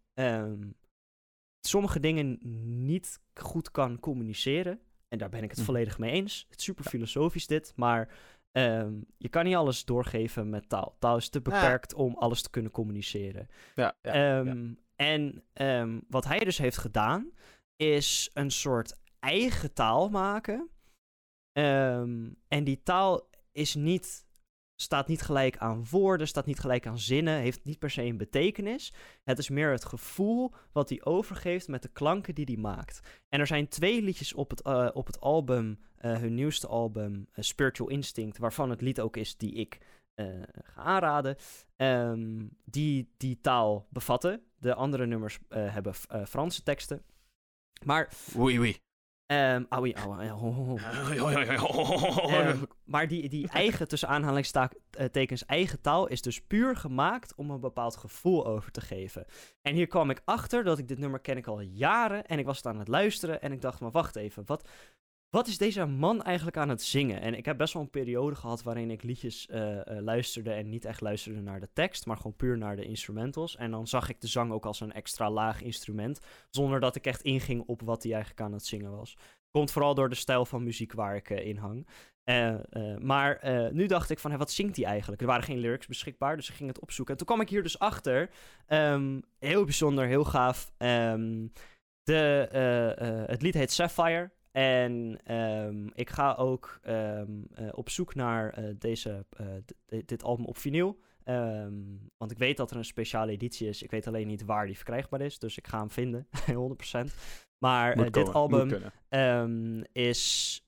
sommige dingen niet goed kan communiceren. En daar ben ik het hm. volledig mee eens. Het is super filosofisch dit, maar um, je kan niet alles doorgeven met taal. Taal is te beperkt ja. om alles te kunnen communiceren. Ja, ja, um, en um, wat hij dus heeft gedaan, is een soort eigen taal maken. en die taal is niet staat niet gelijk aan woorden, staat niet gelijk aan zinnen, heeft niet per se een betekenis. Het is meer het gevoel wat hij overgeeft met de klanken die hij maakt. En er zijn twee liedjes op het, uh, op het album, uh, hun nieuwste album, uh, Spiritual Instinct, waarvan het lied ook is die ik ga aanraden, um, die die taal bevatten. De andere nummers hebben Franse teksten. Maar. Oei, oei. Um, oei, um, maar die, die eigen, tussen aanhalingstekens, eigen taal is dus puur gemaakt om een bepaald gevoel over te geven. En hier kwam ik achter dat ik dit nummer ken ik al jaren en ik was het aan het luisteren en ik dacht, maar wacht even, wat, wat is deze man eigenlijk aan het zingen? En ik heb best wel een periode gehad waarin ik liedjes uh, uh, luisterde en niet echt luisterde naar de tekst, maar gewoon puur naar de instrumentals. En dan zag ik de zang ook als een extra laag instrument, zonder dat ik echt inging op wat hij eigenlijk aan het zingen was. Komt vooral door de stijl van muziek waar ik uh, in hang. maar nu dacht ik van, wat zingt hij eigenlijk? Er waren geen lyrics beschikbaar, dus ik ging het opzoeken. En toen kwam ik hier dus achter. Um, heel bijzonder, heel gaaf. Um, de, het lied heet Sapphire. En um, ik ga ook um, uh, op zoek naar uh, deze, uh, dit album op vinyl. Um, want ik weet dat er een speciale editie is. Ik weet alleen niet waar die verkrijgbaar is. Dus ik ga hem vinden, 100%. Maar dit album is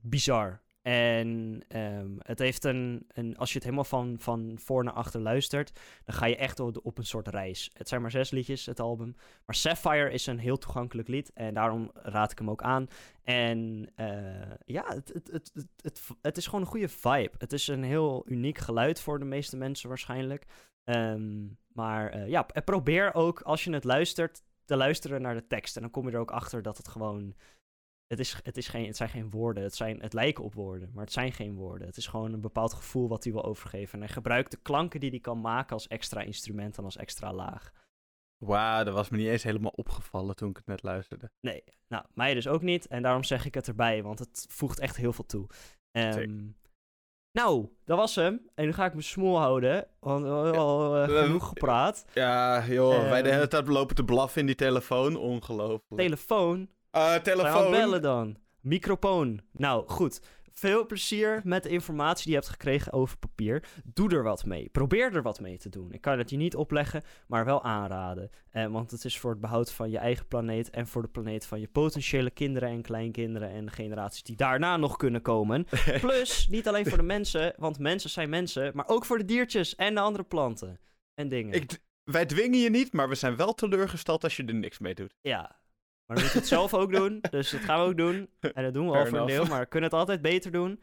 bizar. En um, het heeft een, een, als je het helemaal van, van voor naar achter luistert, dan ga je echt op, een soort reis. Het zijn maar zes liedjes, het album. Maar Sapphire is een heel toegankelijk lied en daarom raad ik hem ook aan. En uh, ja, het, het, het, het, het, is gewoon een goede vibe. Het is een heel uniek geluid voor de meeste mensen waarschijnlijk. Um, maar uh, ja, probeer ook als je het luistert te luisteren naar de tekst. En dan kom je er ook achter dat het gewoon het, is, het, is geen, het zijn geen woorden. Het, zijn, het lijken op woorden, maar het zijn geen woorden. Het is gewoon een bepaald gevoel wat hij wil overgeven. En hij gebruikt de klanken die hij kan maken als extra instrument en als extra laag. Wauw, dat was me niet eens helemaal opgevallen toen ik het net luisterde. Nee, nou, mij dus ook niet. En daarom zeg ik het erbij, want het voegt echt heel veel toe. Um, nou, dat was hem. En nu ga ik me smoel houden, want we hebben al uh, genoeg gepraat. Ja, joh, um, wij de hele tijd lopen te blaffen in die telefoon. Ongelooflijk. Telefoon? Uh, telefoon. bellen dan. Microfoon. Nou, goed. Veel plezier met de informatie die je hebt gekregen over papier. Doe er wat mee. Probeer er wat mee te doen. Ik kan het je niet opleggen, maar wel aanraden. Eh, want het is voor het behoud van je eigen planeet en voor de planeet van je potentiële kinderen en kleinkinderen en de generaties die daarna nog kunnen komen. Plus, niet alleen voor de mensen, want mensen zijn mensen, maar ook voor de diertjes en de andere planten en dingen. Ik, wij dwingen je niet, maar we zijn wel teleurgesteld als je er niks mee doet. Ja, maar we moeten het zelf ook doen. Dus dat gaan we ook doen. En dat doen we al voor een deel. Maar we kunnen het altijd beter doen.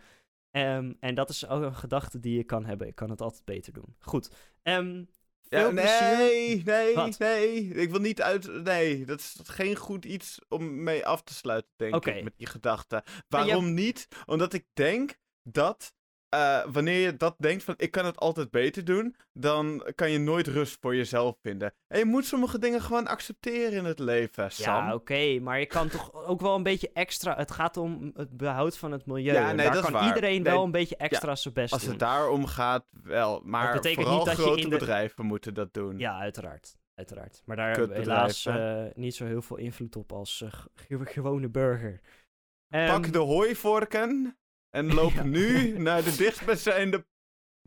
Um, en dat is ook een gedachte die je kan hebben. Ik kan het altijd beter doen. Goed. Um, ja, nee, nee, Wat? nee. Ik wil niet uit. Nee, dat is geen goed iets om mee af te sluiten, denk okay. ik, met die gedachte. Waarom niet? Omdat ik denk dat uh, wanneer je dat denkt van ik kan het altijd beter doen, dan kan je nooit rust voor jezelf vinden. En je moet sommige dingen gewoon accepteren in het leven, Sam. Ja, oké, maar je kan toch ook wel een beetje extra... Het gaat om het behoud van het milieu. Ja, nee, daar kan iedereen wel een beetje extra zijn best als doen. Als het daarom gaat, wel. Maar dat betekent niet dat grote je de... bedrijven moeten dat doen. Ja, uiteraard. Uiteraard. Maar daar hebben we helaas uh, niet zo heel veel invloed op als uh, gewone burger. Um, Pak ehm, de hooivorken en loop nu naar de dichtstbijzijnde...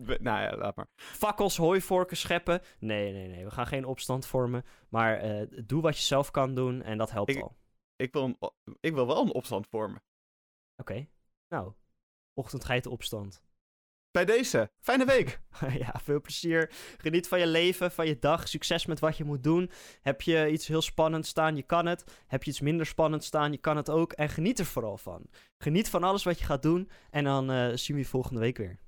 Nou ja, laat maar. Fakkels, hooivorken, scheppen. Nee, nee, nee. We gaan geen opstand vormen. Maar uh, doe wat je zelf kan doen en dat helpt ik, al. Ik wil, een, ik wil wel een opstand vormen. Oké. Okay. Nou, ochtendgeitenopstand. Bij deze. Fijne week. ja, veel plezier. Geniet van je leven, van je dag. Succes met wat je moet doen. Heb je iets heel spannends staan, je kan het. Heb je iets minder spannend staan, je kan het ook. En geniet er vooral van. Geniet van alles wat je gaat doen. En dan uh, zien we je volgende week weer.